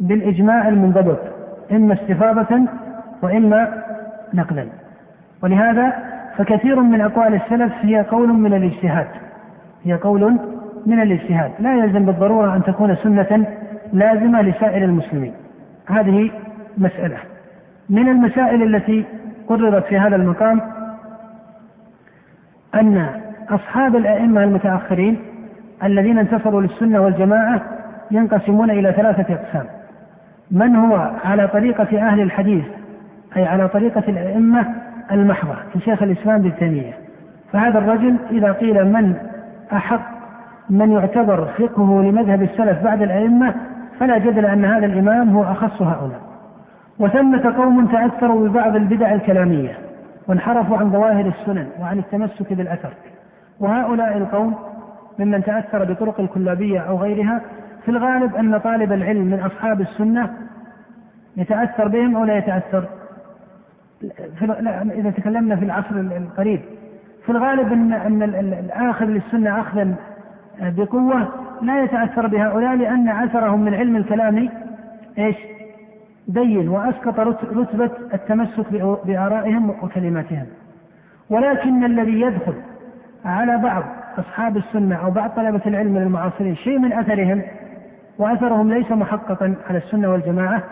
بالإجماع المنضبط إما استفاضة وإما نقلا. ولهذا فكثير من أقوال السلف هي قول من الاجتهاد هي قول من الاجتهاد. لا يلزم بالضرورة أن تكون سنة لازمة لسائر المسلمين. هذه مسألة. من المسائل التي قررت في هذا المقام أن أصحاب الأئمة المتأخرين الذين انتصروا للسنة والجماعة ينقسمون إلى ثلاثة أقسام. من هو على طريقة أهل الحديث؟ أي على طريقة الأئمة المحضة كشيخ الإسلام ابن تيمية. فهذا الرجل إذا قيل من أحق من يعتبر فقهه لمذهب السلف بعد الأئمة فلا جدل أن هذا الإمام هو أخص هؤلاء. وثمة قوم تأثروا ببعض البدع الكلامية وانحرفوا عن ظواهر السنن وعن التمسك بالأثر. وهؤلاء القوم ممن تأثر بطرق الكلابية أو غيرها في الغالب أن طالب العلم من أصحاب السنة يتأثر بهم أو لا يتأثر. إذا تكلمنا في العصر القريب في الغالب أن أن الآخذ للسنة أخذا بقوة لا يتأثر بهؤلاء لأن أثرهم من علم الكلام إيش؟ بين وأسقط رتبة التمسك بآرائهم وكلماتهم ولكن الذي يدخل على بعض أصحاب السنة أو بعض طلبة العلم المعاصرين شيء من أثرهم وأثرهم ليس محققا على السنة والجماعة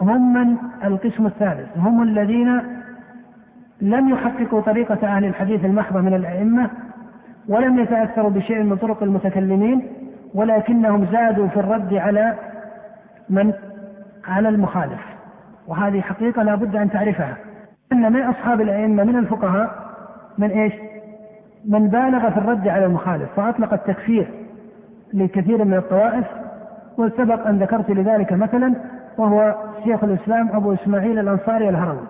هم من القسم الثالث هم الذين لم يحققوا طريقة أهل الحديث المحضة من الأئمة ولم يتأثروا بشيء من طرق المتكلمين ولكنهم زادوا في الرد على من؟ على المخالف. وهذه حقيقة لا بد أن تعرفها. أن من أصحاب الأئمة من الفقهاء من إيش؟ من بالغ في الرد على المخالف فأطلق التكفير لكثير من الطوائف. وسبق أن ذكرت لذلك مثلا وهو شيخ الإسلام أبو إسماعيل الأنصاري الهروي.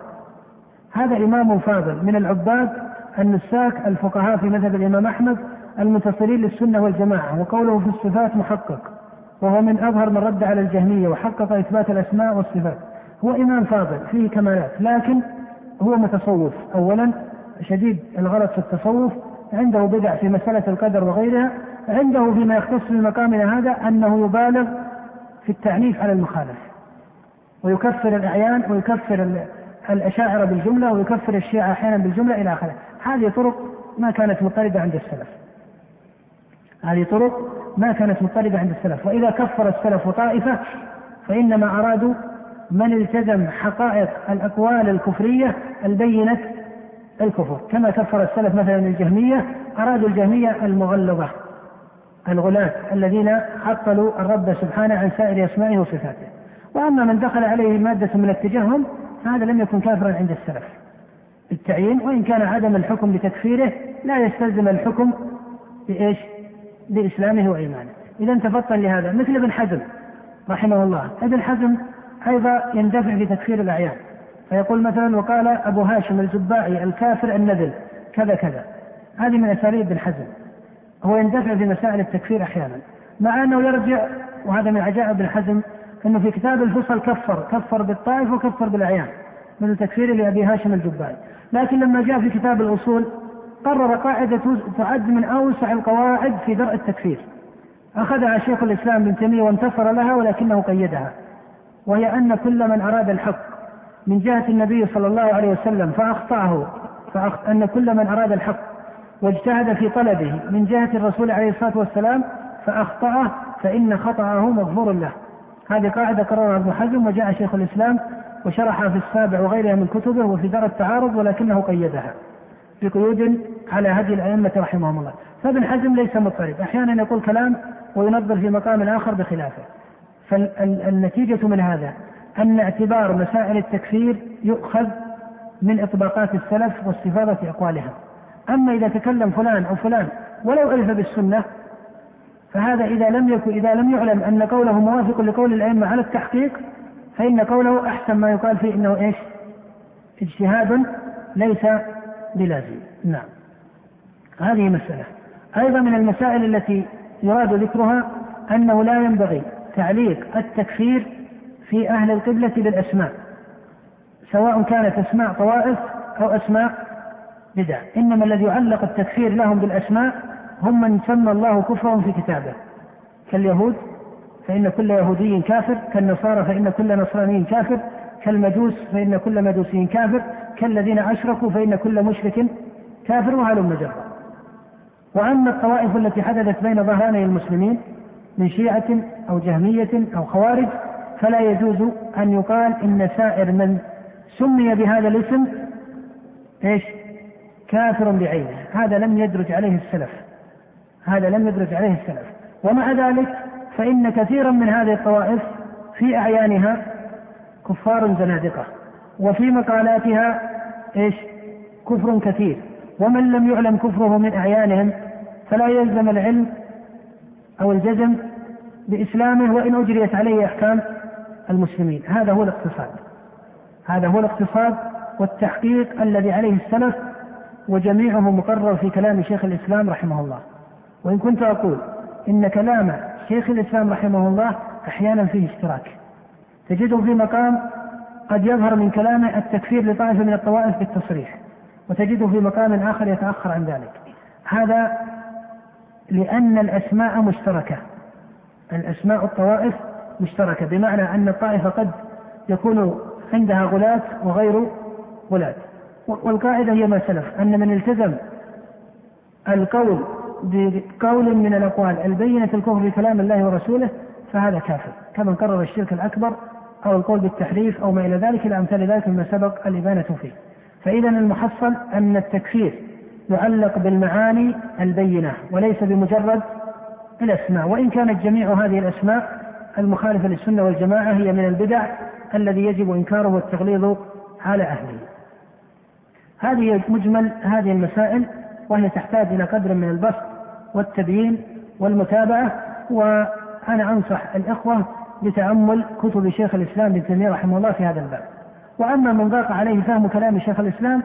هذا إمام فاضل من العباد النساك الفقهاء في مذهب الإمام أحمد المنتصرين للسنة والجماعة وقوله في الصفات محقق وهو من أظهر من رد على الجهمية وحقق إثبات الأسماء والصفات. هو إمام فاضل فيه كمالات لكن هو متصوف. أولا شديد الغلط في التصوف عنده بدع في مسألة القدر وغيرها عنده فيما يختص بمقامنا هذا أنه يبالغ في التعنيف على المخالف ويكفر الأعيان ويكفر الأشاعرة بالجملة ويكفر الشيعة أحيانا بالجملة إلى آخره. هذه طرق ما كانت مضطردة عند السلف. هذه طرق ما كانت مضطردة عند السلف. وإذا كفر السلف طائفة فإنما أرادوا من التزم حقائق الأقوال الكفرية البينة الكفر. كما كفر السلف مثلا الجهمية أرادوا الجهمية المغلظة الغلاة الذين عطلوا الرب سبحانه عن سائر أسمائه وصفاته. وأما من دخل عليه مادة من التجهم فهذا لم يكن كافرا عند السلف. بالتعيين وإن كان عدم الحكم بتكفيره لا يستلزم الحكم بإيش؟ بإسلامه وإيمانه. إذا تفطن لهذا مثل ابن حزم رحمه الله. ابن حزم أيضا يندفع في تكفير الأعيان. فيقول مثلا وقال أبو هاشم الزباعي الكافر النذل كذا كذا. هذه من أساليب ابن حزم. هو يندفع في مسائل التكفير أحيانا. مع أنه يرجع وهذا من عجائب ابن حزم أنه في كتاب الفصل كفر كفر بالطائف وكفر بالأعيان. من تكفير لأبي هاشم الجبائي لكن لما جاء في كتاب الأصول قرر قاعدة تعد من أوسع القواعد في درء التكفير. أخذها شيخ الإسلام ابن تيمية وانتصر لها ولكنه قيدها. وهي أن كل من أراد الحق من جهة النبي صلى الله عليه وسلم فأخطأه فأخط... أن كل من أراد الحق واجتهد في طلبه من جهة الرسول عليه الصلاة والسلام فأخطأه فإن خطأه مغفور له. هذه قاعدة قررها ابن حزم وجاء شيخ الإسلام وشرحها في السابع وغيرها من كتبه وفي دار التعارض ولكنه قيدها بقيود على هدي الأئمة رحمهم الله. فابن حزم ليس مضطرب. أحيانا يقول كلام وينظر في مقام آخر بخلافه. فالنتيجة من هذا أن اعتبار مسائل التكفير يؤخذ من إطباقات السلف واستفاضة أقوالهم. أما إذا تكلم فلان أو فلان ولو ألف بالسنة فهذا إذا لم يكن إذا لم يعلم أن قوله موافق لقول الأئمة على التحقيق فإن قوله أحسن ما يقال فيه إنه إيش؟ اجتهاد ليس بلازم. نعم. هذه مسألة. أيضا من المسائل التي يراد ذكرها أنه لا ينبغي تعليق التكفير في أهل القبلة بالأسماء سواء كانت أسماء طوائف أو أسماء بدع. إنما الذي يعلق التكفير لهم بالأسماء هم من سمى الله كفرهم في كتابه كاليهود فإن كل يهودي كافر كالنصارى فإن كل نصراني كافر كالمجوس فإن كل مجوسي كافر كالذين أشركوا فإن كل مشرك كافر وهلم جرا وأما الطوائف التي حدثت بين ظهراني المسلمين من شيعة أو جهمية أو خوارج فلا يجوز أن يقال إن سائر من سمي بهذا الاسم إيش؟ كافر بعينه، هذا لم يدرج عليه السلف. هذا لم يدرج عليه السلف، ومع ذلك فإن كثيرا من هذه الطوائف في أعيانها كفار زنادقة، وفي مقالاتها إيش؟ كفر كثير، ومن لم يعلم كفره من أعيانهم فلا يلزم العلم أو الجزم بإسلامه وإن أجريت عليه أحكام المسلمين. هذا هو الاقتصاد. هذا هو الاقتصاد والتحقيق الذي عليه السلف وجميعه مقرر في كلام شيخ الإسلام رحمه الله. وإن كنت أقول إن كلام شيخ الإسلام رحمه الله أحيانا فيه اشتراك. تجده في مقام قد يظهر من كلامه التكفير لطائفة من الطوائف بالتصريح وتجده في مقام آخر يتأخر عن ذلك. هذا لأن الأسماء مشتركة. الأسماء الطوائف مشتركة بمعنى أن الطائفة قد يكون عندها غلاة وغير غلاة. والقاعدة هي ما سلف أن من التزم القول بقول من الأقوال البينة الكفر بكلام الله ورسوله فهذا كافر. كمن قرر الشرك الأكبر أو القول بالتحريف أو ما إلى ذلك إلى أمثال ذلك مما سبق الإبانة فيه. فإذا المحصل أن التكفير يعلق بالمعاني البينة وليس بمجرد الأسماء. وإن كانت جميع هذه الأسماء المخالفة للسنة والجماعة هي من البدع الذي يجب إنكاره والتغليظ على أهله. هذه مجمل هذه المسائل. وهي تحتاج إلى قدر من البسط والتبيين والمتابعة وأنا أنصح الإخوة بتأمل كتب شيخ الإسلام ابن تيمية رحمه الله في هذا الباب وأما من ضاق عليه فهم كلام شيخ الإسلام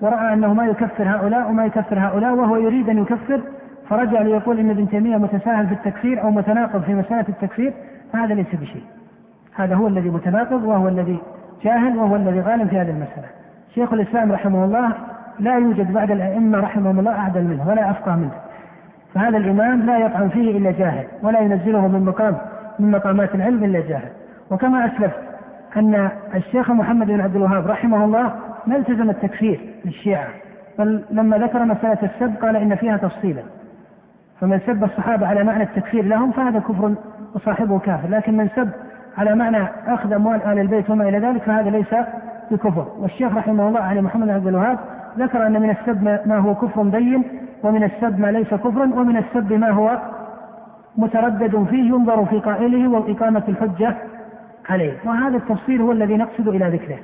ورأى أنه ما يكفر هؤلاء وما يكفر هؤلاء وهو يريد أن يكفر فرجع ليقول إن ابن تيمية متساهل في التكفير أو متناقض في مسألة التكفير فهذا ليس بشيء. هذا هو الذي متناقض وهو الذي جاهل وهو الذي غالب في هذه المسألة. شيخ الإسلام رحمه الله لا يوجد بعد الأئمة رحمهم الله أعدل منه ولا أفقه منه. فهذا الإمام لا يطعن فيه إلا جاهل ولا ينزله من مقام من مقامات العلم إلا جاهل. وكما أسلف أن الشيخ محمد بن عبد الوهاب رحمه الله ما التزم التكفير للشيعة بل لما ذكر مسألة السب قال إن فيها تفصيلا. فمن سب الصحابة على معنى التكفير لهم فهذا كفر وصاحبه كافر لكن من سب على معنى أخذ أموال آل البيت وما إلى ذلك فهذا ليس بكفر. والشيخ رحمه الله علي محمد بن عبد الوهاب ذكر أن من السب ما هو كفر بين ومن السب ما ليس كفرا ومن السب ما هو متردد فيه ينظر في قائله وإقامة الحجة عليه. وهذا التفصيل هو الذي نقصد إلى ذكره.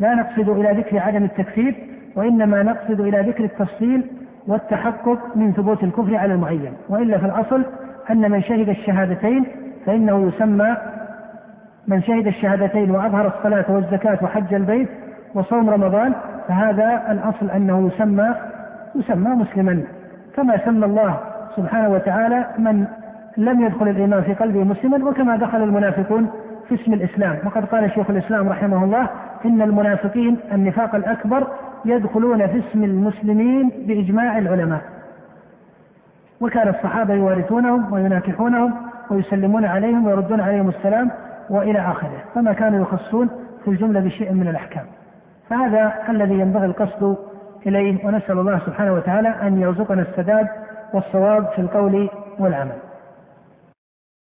لا نقصد إلى ذكر عدم التكفير وإنما نقصد إلى ذكر التفصيل والتحقق من ثبوت الكفر على المعين. وإلا في الأصل أن من شهد الشهادتين فإنه يسمى من شهد الشهادتين وأظهر الصلاة والزكاة وحج البيت وصوم رمضان فهذا الأصل أنه يسمى يسمى مسلما. كما سمى الله سبحانه وتعالى من لم يدخل الإيمان في قلبه مسلما وكما دخل المنافقون في اسم الإسلام. وقد قال شيخ الإسلام رحمه الله إن المنافقين النفاق الأكبر يدخلون في اسم المسلمين بإجماع العلماء. وكان الصحابة يوارثونهم ويناكحونهم ويسلمون عليهم ويردون عليهم السلام وإلى آخره. فما كانوا يخصون في الجملة بشيء من الأحكام. فهذا الذي ينبغي القصد إليه ونسأل الله سبحانه وتعالى أن يرزقنا السداد والصواب في القول والعمل.